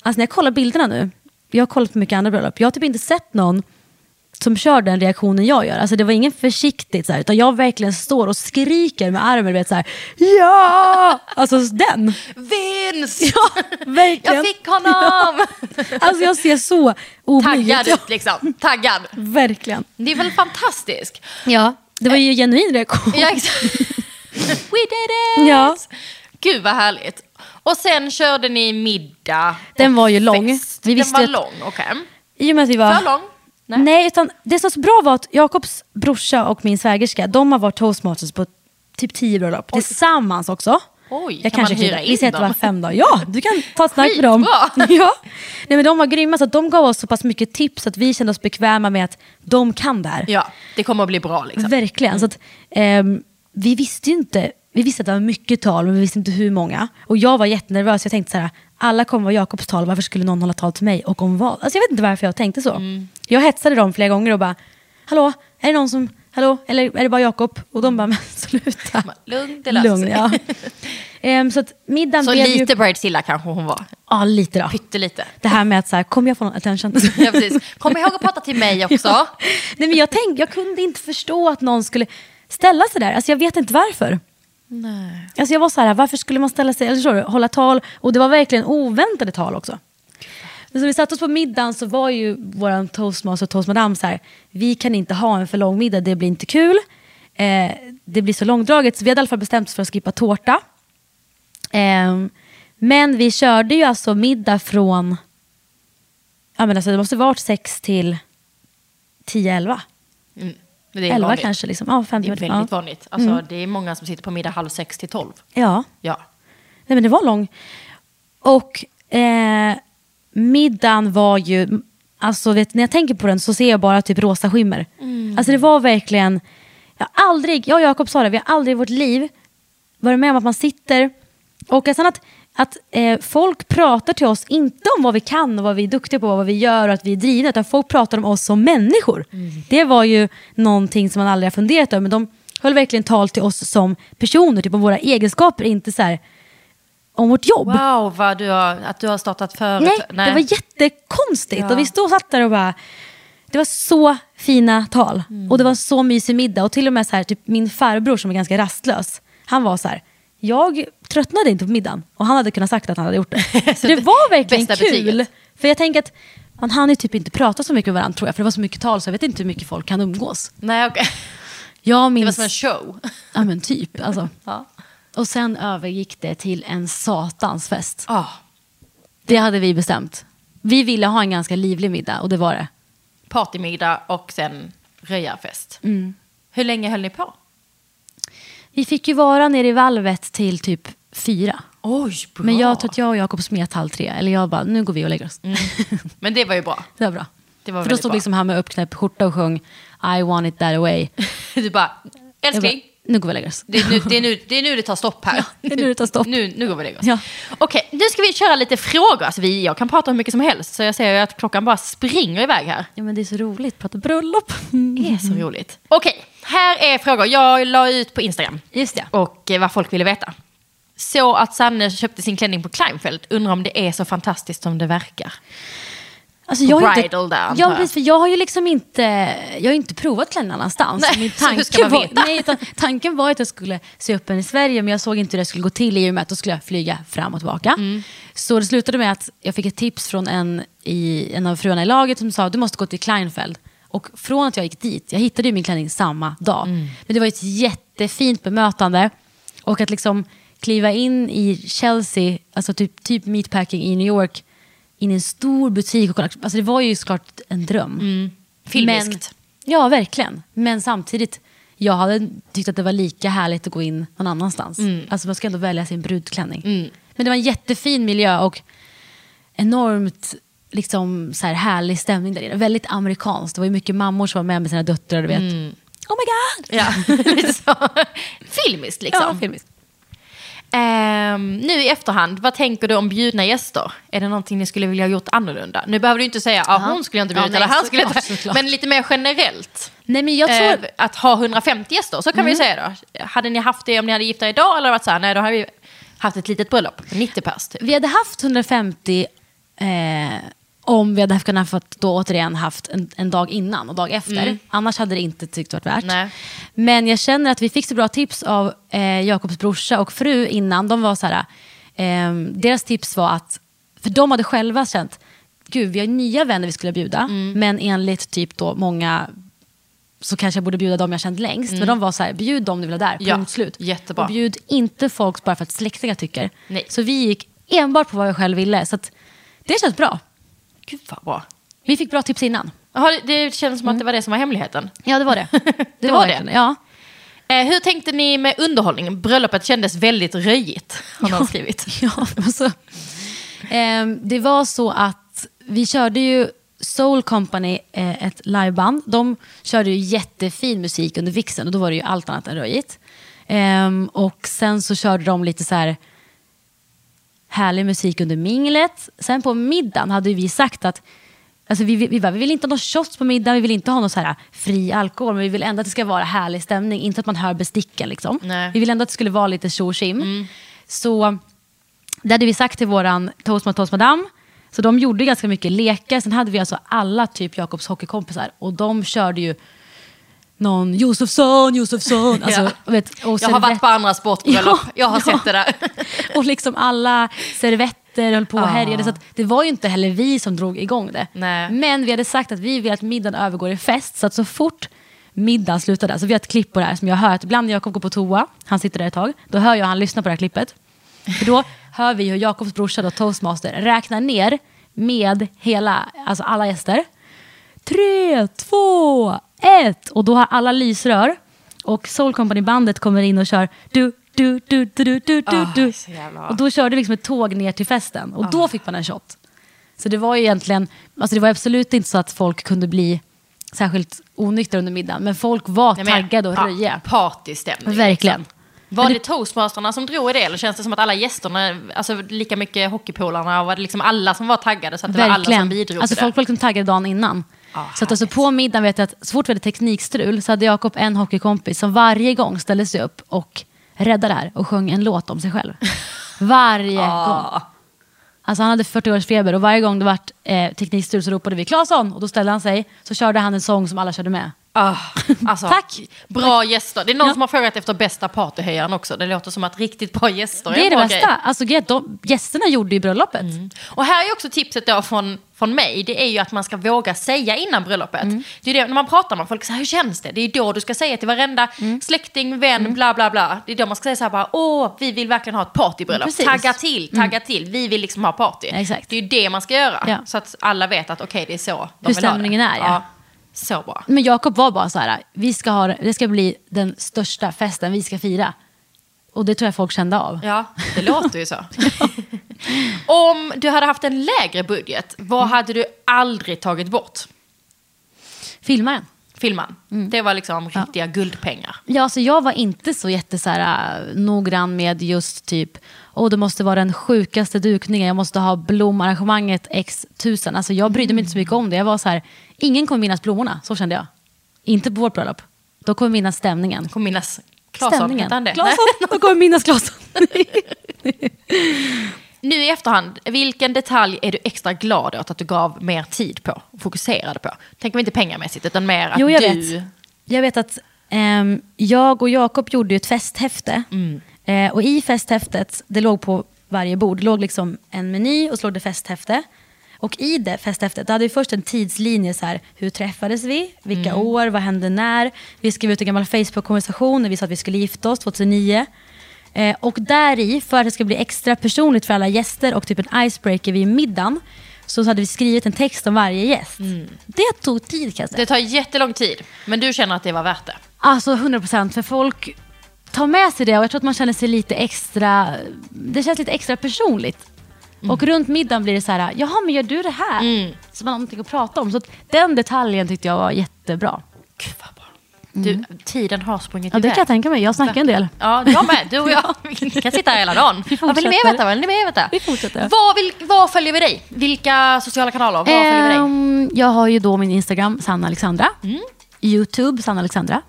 Alltså när jag kollar bilderna nu, jag har kollat på mycket andra bröllop, jag har typ inte sett någon som kör den reaktionen jag gör. Alltså det var ingen försiktigt, så här, utan jag verkligen står och skriker med armen, vet, så här, ja! Alltså den. Vinst! Ja, verkligen. Jag fick honom! Alltså jag ser så oblyg Taggad ut. liksom, taggad. Verkligen. Det är väl fantastiskt? Ja, det var ju genuin reaktion. Ja, exakt. We did it! Ja. Gud vad härligt. Och sen körde ni middag Den var ju lång. Fest. Vi Den visste var ju att- lång, okej. I och med att vi var... För lång? Nej. utan det som var så bra var att Jakobs brorsa och min svägerska, de har varit toastmasters på typ tio bröllop tillsammans också. Oj, jag kan man kanske hyra in Vi säger att det var fem dagar. Ja, du kan ta ett snack med dem. Ja. Nej, men de var grymma, så att de gav oss så pass mycket tips att vi kände oss bekväma med att de kan det här. Ja, det kommer att bli bra liksom. Verkligen. Så att, ehm, vi visste ju inte, vi visste att det var mycket tal, men vi visste inte hur många. Och jag var jättenervös, jag tänkte så här, alla kommer vara Jakobs tal, varför skulle någon hålla tal till mig? Och om vad? Alltså jag vet inte varför jag tänkte så. Jag hetsade dem flera gånger och bara, hallå, är det någon som, hallå, eller är det bara Jakob? Och de bara, men sluta. Lugn, det löser Lugn, ja. Ehm, så att middagen Så blev lite ju... Bridezilla kanske hon var. Ja, lite då. Pyttelite. Det här med att så här, kommer jag få någon attention? Ja, precis. Kom ihåg att prata till mig också. Ja. Nej, men jag, tänkte, jag kunde inte förstå att någon skulle ställa sig där. Alltså, jag vet inte varför. Nej. Alltså, jag var så här, varför skulle man ställa sig, eller du, hålla tal? Och det var verkligen oväntade tal också. Men så vi satte oss på middagen så var ju vår toastmaster och toastmadam så här, vi kan inte ha en för lång middag, det blir inte kul. Eh, det blir så långdraget, så vi hade i alla fall bestämt oss för att skippa tårta. Ehm, men vi körde ju alltså middag från, ja men alltså det måste varit sex till 10-11. Mm. Det är 11 vanligt. kanske liksom. Ja, fem Det är väldigt ja. vanligt. Alltså, Det är många som sitter på middag halv sex till tolv. Ja. Ja. Nej men det var lång. Och eh, middagen var ju, alltså vet, när jag tänker på den så ser jag bara typ rosa skimmer. Alltså det var verkligen, jag aldrig, jag och Jakob sa det, vi har aldrig i vårt liv varit med om att man sitter och sen att, att eh, folk pratar till oss, inte om vad vi kan och vad vi är duktiga på vad vi gör och att vi är drivna, utan folk pratar om oss som människor. Det var ju någonting som man aldrig har funderat över, men de höll verkligen tal till oss som personer, typ om våra egenskaper, inte så här om vårt jobb. Wow, vad du har, att du har startat företag. Nej, det var jättekonstigt. Ja. Och vi stod och satt där och bara... Det var så fina tal. Mm. Och det var så mysig middag. Och till och med så här, typ min farbror som är ganska rastlös. Han var så här, jag tröttnade inte på middagen. Och han hade kunnat sagt att han hade gjort det. Så det var verkligen kul. betyget. För jag tänker att man hann ju typ inte prata så mycket med varandra tror jag. För det var så mycket tal så jag vet inte hur mycket folk kan umgås. Nej, okej. Jag Det var minns... som en show. Ja men typ. Alltså. Ja. Och sen övergick det till en satans fest. Ah, Det hade vi bestämt. Vi ville ha en ganska livlig middag och det var det. partymiddag och sen röjarfest. Mm. Hur länge höll ni på? Vi fick ju vara nere i valvet till typ fyra. Oj, bra. Men jag tror att jag och Jakob smet halv tre. Eller jag bara, nu går vi och lägger oss. Men det var ju bra. Det var bra. Det var För då stod bra. liksom här med uppknäppt skjorta och sjöng I want it that way. Du bara, Jag bara, älskling. nu går vi och lägger oss. Det är, nu, det, är nu, det är nu det tar stopp här. det är nu det tar stopp. Nu, nu går vi och lägger oss. Ja. Okej, nu ska vi köra lite frågor. Alltså vi, jag kan prata hur mycket som helst, så jag ser ju att klockan bara springer iväg här. Ja men det är så roligt, prata bröllop. Det är så roligt. Okej, här är frågor. Jag la ut på Instagram Just det. och eh, vad folk ville veta. Så att Sanne köpte sin klänning på Kleinfeld. Undrar om det är så fantastiskt som det verkar. Alltså, jag har inte, där, ja, precis, för jag har ju liksom inte, jag har inte provat klänning annanstans. Nej, Min tanke var, nej, tanken var att jag skulle se upp den i Sverige men jag såg inte hur det skulle gå till i och med att då skulle jag flyga fram och tillbaka. Mm. Så det slutade med att jag fick ett tips från en, i, en av fruarna i laget som sa du måste gå till Kleinfeld. Och från att jag gick dit, jag hittade ju min klänning samma dag. Mm. Men det var ett jättefint bemötande. Och att liksom kliva in i Chelsea, alltså typ, typ meatpacking i New York, in i en stor butik och kolla. Alltså det var ju såklart en dröm. Filmiskt. Men, ja, verkligen. Men samtidigt, jag hade tyckt att det var lika härligt att gå in någon annanstans. Alltså man ska ändå välja sin brudklänning. Men det var en jättefin miljö och enormt liksom, så här, härlig stämning där inne. Väldigt amerikanskt. Det var ju mycket mammor som var med med sina döttrar. Du vet. Oh my god! Ja, så. Filmiskt liksom. Ja, filmiskt. Ehm, nu i efterhand, vad tänker du om bjudna gäster? Är det någonting ni skulle vilja ha gjort annorlunda? Nu behöver du inte säga att Ja. hon skulle jag inte Ja, bjudit nej, eller han skulle såklart, inte. Men lite mer generellt. Nej, men jag tror... Mm. Eh, att ha 150 gäster, så kan vi ju säga då. Hade ni haft det om ni hade gift er idag eller varit så här, nej då hade vi haft ett litet bröllop, 90 pers typ. Vi hade haft 150 eh, om vi hade kunnat fått då återigen haft en, en dag innan och dag efter. Annars hade det inte tyckt varit värt. Nej. Men jag känner att vi fick så bra tips av eh, Jakobs brorsa och fru innan. De var så här, eh, deras tips var att, för de hade själva känt, gud vi har nya vänner vi skulle bjuda, men enligt typ då många så kanske jag borde bjuda dem jag känt längst. Men de var så här, bjud dem du vill ha där, Ja, punkt slut. jättebra. Och bjud inte folk bara för att släktingar tycker. Nej. Så vi gick enbart på vad jag själv ville. Så att det känns bra. Gud vad bra. Vi fick bra tips innan. Jaha, det- det känns som att det var det som var hemligheten. Ja, det var det. Det var verkligen det? Ja. Eh, hur tänkte ni med underhållning? Bröllopet kändes väldigt röjigt, har någon skrivit. Ja, alltså, ehm, det var så att vi körde ju Soul Company, eh, ett liveband. De körde ju jättefin musik under vixen och då var det ju allt annat än röjigt. Ehm, och sen så körde de lite så här härlig musik under minglet. Sen på middagen hade vi sagt att Alltså vi, vi, bara, vi vill inte ha någon shots på middagen, vi vill inte ha någon så här fri alkohol, men vi vill ändå att det ska vara härlig stämning. Inte att man hör besticken. Liksom. Nej. Vi vill ändå att det skulle vara lite tjo tjim. Så det hade vi sagt till våran Toastma Toast Madame. Så de gjorde ganska mycket lekar. Sen hade vi alltså alla typ Jakobs hockeykompisar. Och de körde ju någon Josefsson, Josefsson. Alltså, Ja. vet, Jag har varit på andra sportbröllop, Ja, jag har ja. sett det där. och liksom alla servetter höll på och Ah. härjade. Så det var ju inte heller vi som drog igång det. Nej. Men vi hade sagt att vi vill att middagen övergår i fest. Så att så fort middagen slutade, alltså vi har ett klipp på det här som jag hör att ibland när Jakob går på toa, han sitter där ett tag, då hör jag han lyssna på det här klippet. För då hör vi hur Jakobs brorsa, då, toastmaster, räknar ner med hela, alltså alla gäster. Tre, två, ett. Och då har alla lysrör. Och Soul Company-bandet kommer in och kör du, du, du, du, du, du, du, Ah, bra. Och då körde vi liksom ett tåg ner till festen. Och då fick man en shot. Så det var ju egentligen, alltså det var absolut inte så att folk kunde bli särskilt onyktra under middagen. Men folk var Nej, men- taggade och ja, röja. Partystämning. Verkligen. Liksom. Var det toastmasterna som drog i det eller känns det som att alla gästerna, alltså lika mycket hockeypolarna och var det liksom alla som var taggade så att det var alla som Verkligen. bidrog Alltså till folk det? var liksom taggade dagen innan. Ah, så att alltså på middagen vet jag att så fort vi hade teknikstrul så hade Jakob en hockeykompis som varje gång ställde sig upp och räddade det här och sjöng en låt om sig själv. Varje gång. Ah. Alltså han hade 40 års feber och varje gång det vart eh, teknikstrul så ropade vi Claesson och då ställde han sig så körde han en sång som alla körde med. Ah, alltså, Tack. Bra gäster. Det är någon Ja. som har frågat efter bästa partyhöjaren också. Det låter som att riktigt bra gäster är Det är en det bästa. grej. Alltså, är de, gästerna gjorde ju bröllopet. Och här är också tipset då från, från mig. Det är ju att man ska våga säga innan bröllopet. Det är det, när man pratar med folk, så här, hur känns det? Det är då du ska säga till varenda släkting, vän, bla bla bla. Det är då man ska säga så här bara, åh, vi vill verkligen ha ett partybröllop. Precis. Tagga till, tagga till. Vi vill liksom ha party. Exakt. Det är ju det man ska göra. Ja. Så att alla vet att okej, det är så de Hur vill ha stämningen det. är, ja. Så bra. Men Jakob var bara så här, vi ska ha, det ska bli den största festen vi ska fira. Och det tror jag folk kände av. Ja, det låter ju så. Om du hade haft en lägre budget, vad Mm. hade du aldrig tagit bort? Filmaren. Filman. Mm. Det var liksom riktiga guldpengar. Ja, alltså jag var inte så jätte så här, äh, noggrann med just typ, åh det måste vara den sjukaste dukningen, jag måste ha blomarrangemanget x tusen. Alltså jag brydde mig inte så mycket om det. Jag var så här, ingen kommer minnas blommorna, så kände jag. Inte på vårt bröllop. Då kommer minnas stämningen. Kommer minnas Claesson, hette han det? Claesson. Då kommer minnas Claesson. Nu i efterhand, vilken detalj är du extra glad åt att du gav mer tid på och fokuserade på? Tänker vi inte pengamässigt utan mer att Jo, jag du... vet. Jag vet att ehm, jag och Jakob gjorde ett festhäfte. Mm. Eh, och i festhäftet, det låg på varje bord, det låg liksom en meny och så låg det festhäfte. Och i det festhäftet, då hade vi först en tidslinje så här, hur träffades vi, vilka Mm. år, vad hände när. Vi skrev ut en gammal Facebook-konversation när vi sa att vi skulle gifta oss 2009. Eh, och där i, för att det ska bli extra personligt för alla gäster och typ en icebreaker vid middagen, så hade vi skrivit en text om varje gäst. Det tog tid kan jag säga. Mm. Det tar jättelång tid, men du känner att det var värt det? Alltså 100% för folk tar med sig det och jag tror att man känner sig lite extra, det känns lite extra personligt. Och runt middagen blir det så här, jaha men gör du det här? Så man har någonting att prata om. Så den detaljen tyckte jag var jättebra. Gud vad bra. Du, tiden har sprungit Ja det iväg. kan jag tänka mig, jag snackar en del. Ja, jag med. Du och jag. Vi kan sitta här hela dagen. Vi vill ni fortsätter. veta? Vill ni mer veta? Vi fortsätter. Var, vill, var följer vi dig? Vilka sociala kanaler? Var följer vi dig? Ehm, jag har ju då min Instagram, Sanna Alexandra. Youtube, Sanna Alexandra.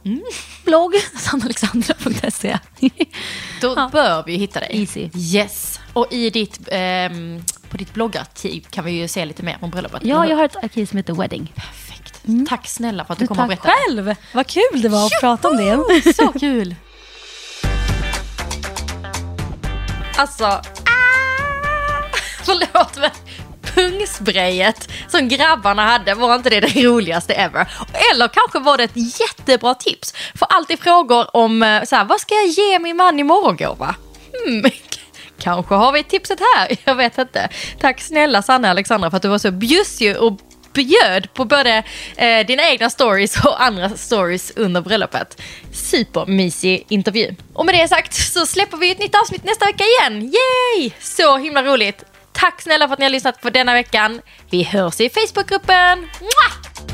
Blogg, sannalexandra.se. Då ja. bör vi hitta dig. Easy. Yes. Och i ditt, ehm, på ditt bloggarkiv kan vi ju se lite mer om bröllopet. ja, jag har ett arkiv som heter Wedding. Perfekt. Tack snälla för att du kom och Tack berättade. själv! Vad kul det var att prata om det. Så kul. Alltså, ah, förlåt men pungsprayet som grabbarna hade, var inte det det roligaste ever? Eller kanske var det ett jättebra tips? För alltid frågor om eh, så här, vad ska jag ge min man i morgongåva? Hmm, kanske har vi tipset här, jag vet inte. Tack snälla Sanna Alexandra för att du var så bjussig och bjöd på både eh, dina egna stories och andra stories under bröllopet. Supermysig intervju. Och med det sagt så släpper vi ett nytt avsnitt nästa vecka igen. Yay! Så himla roligt. Tack snälla för att ni har lyssnat på denna veckan. Vi hörs i Facebookgruppen. Mwah!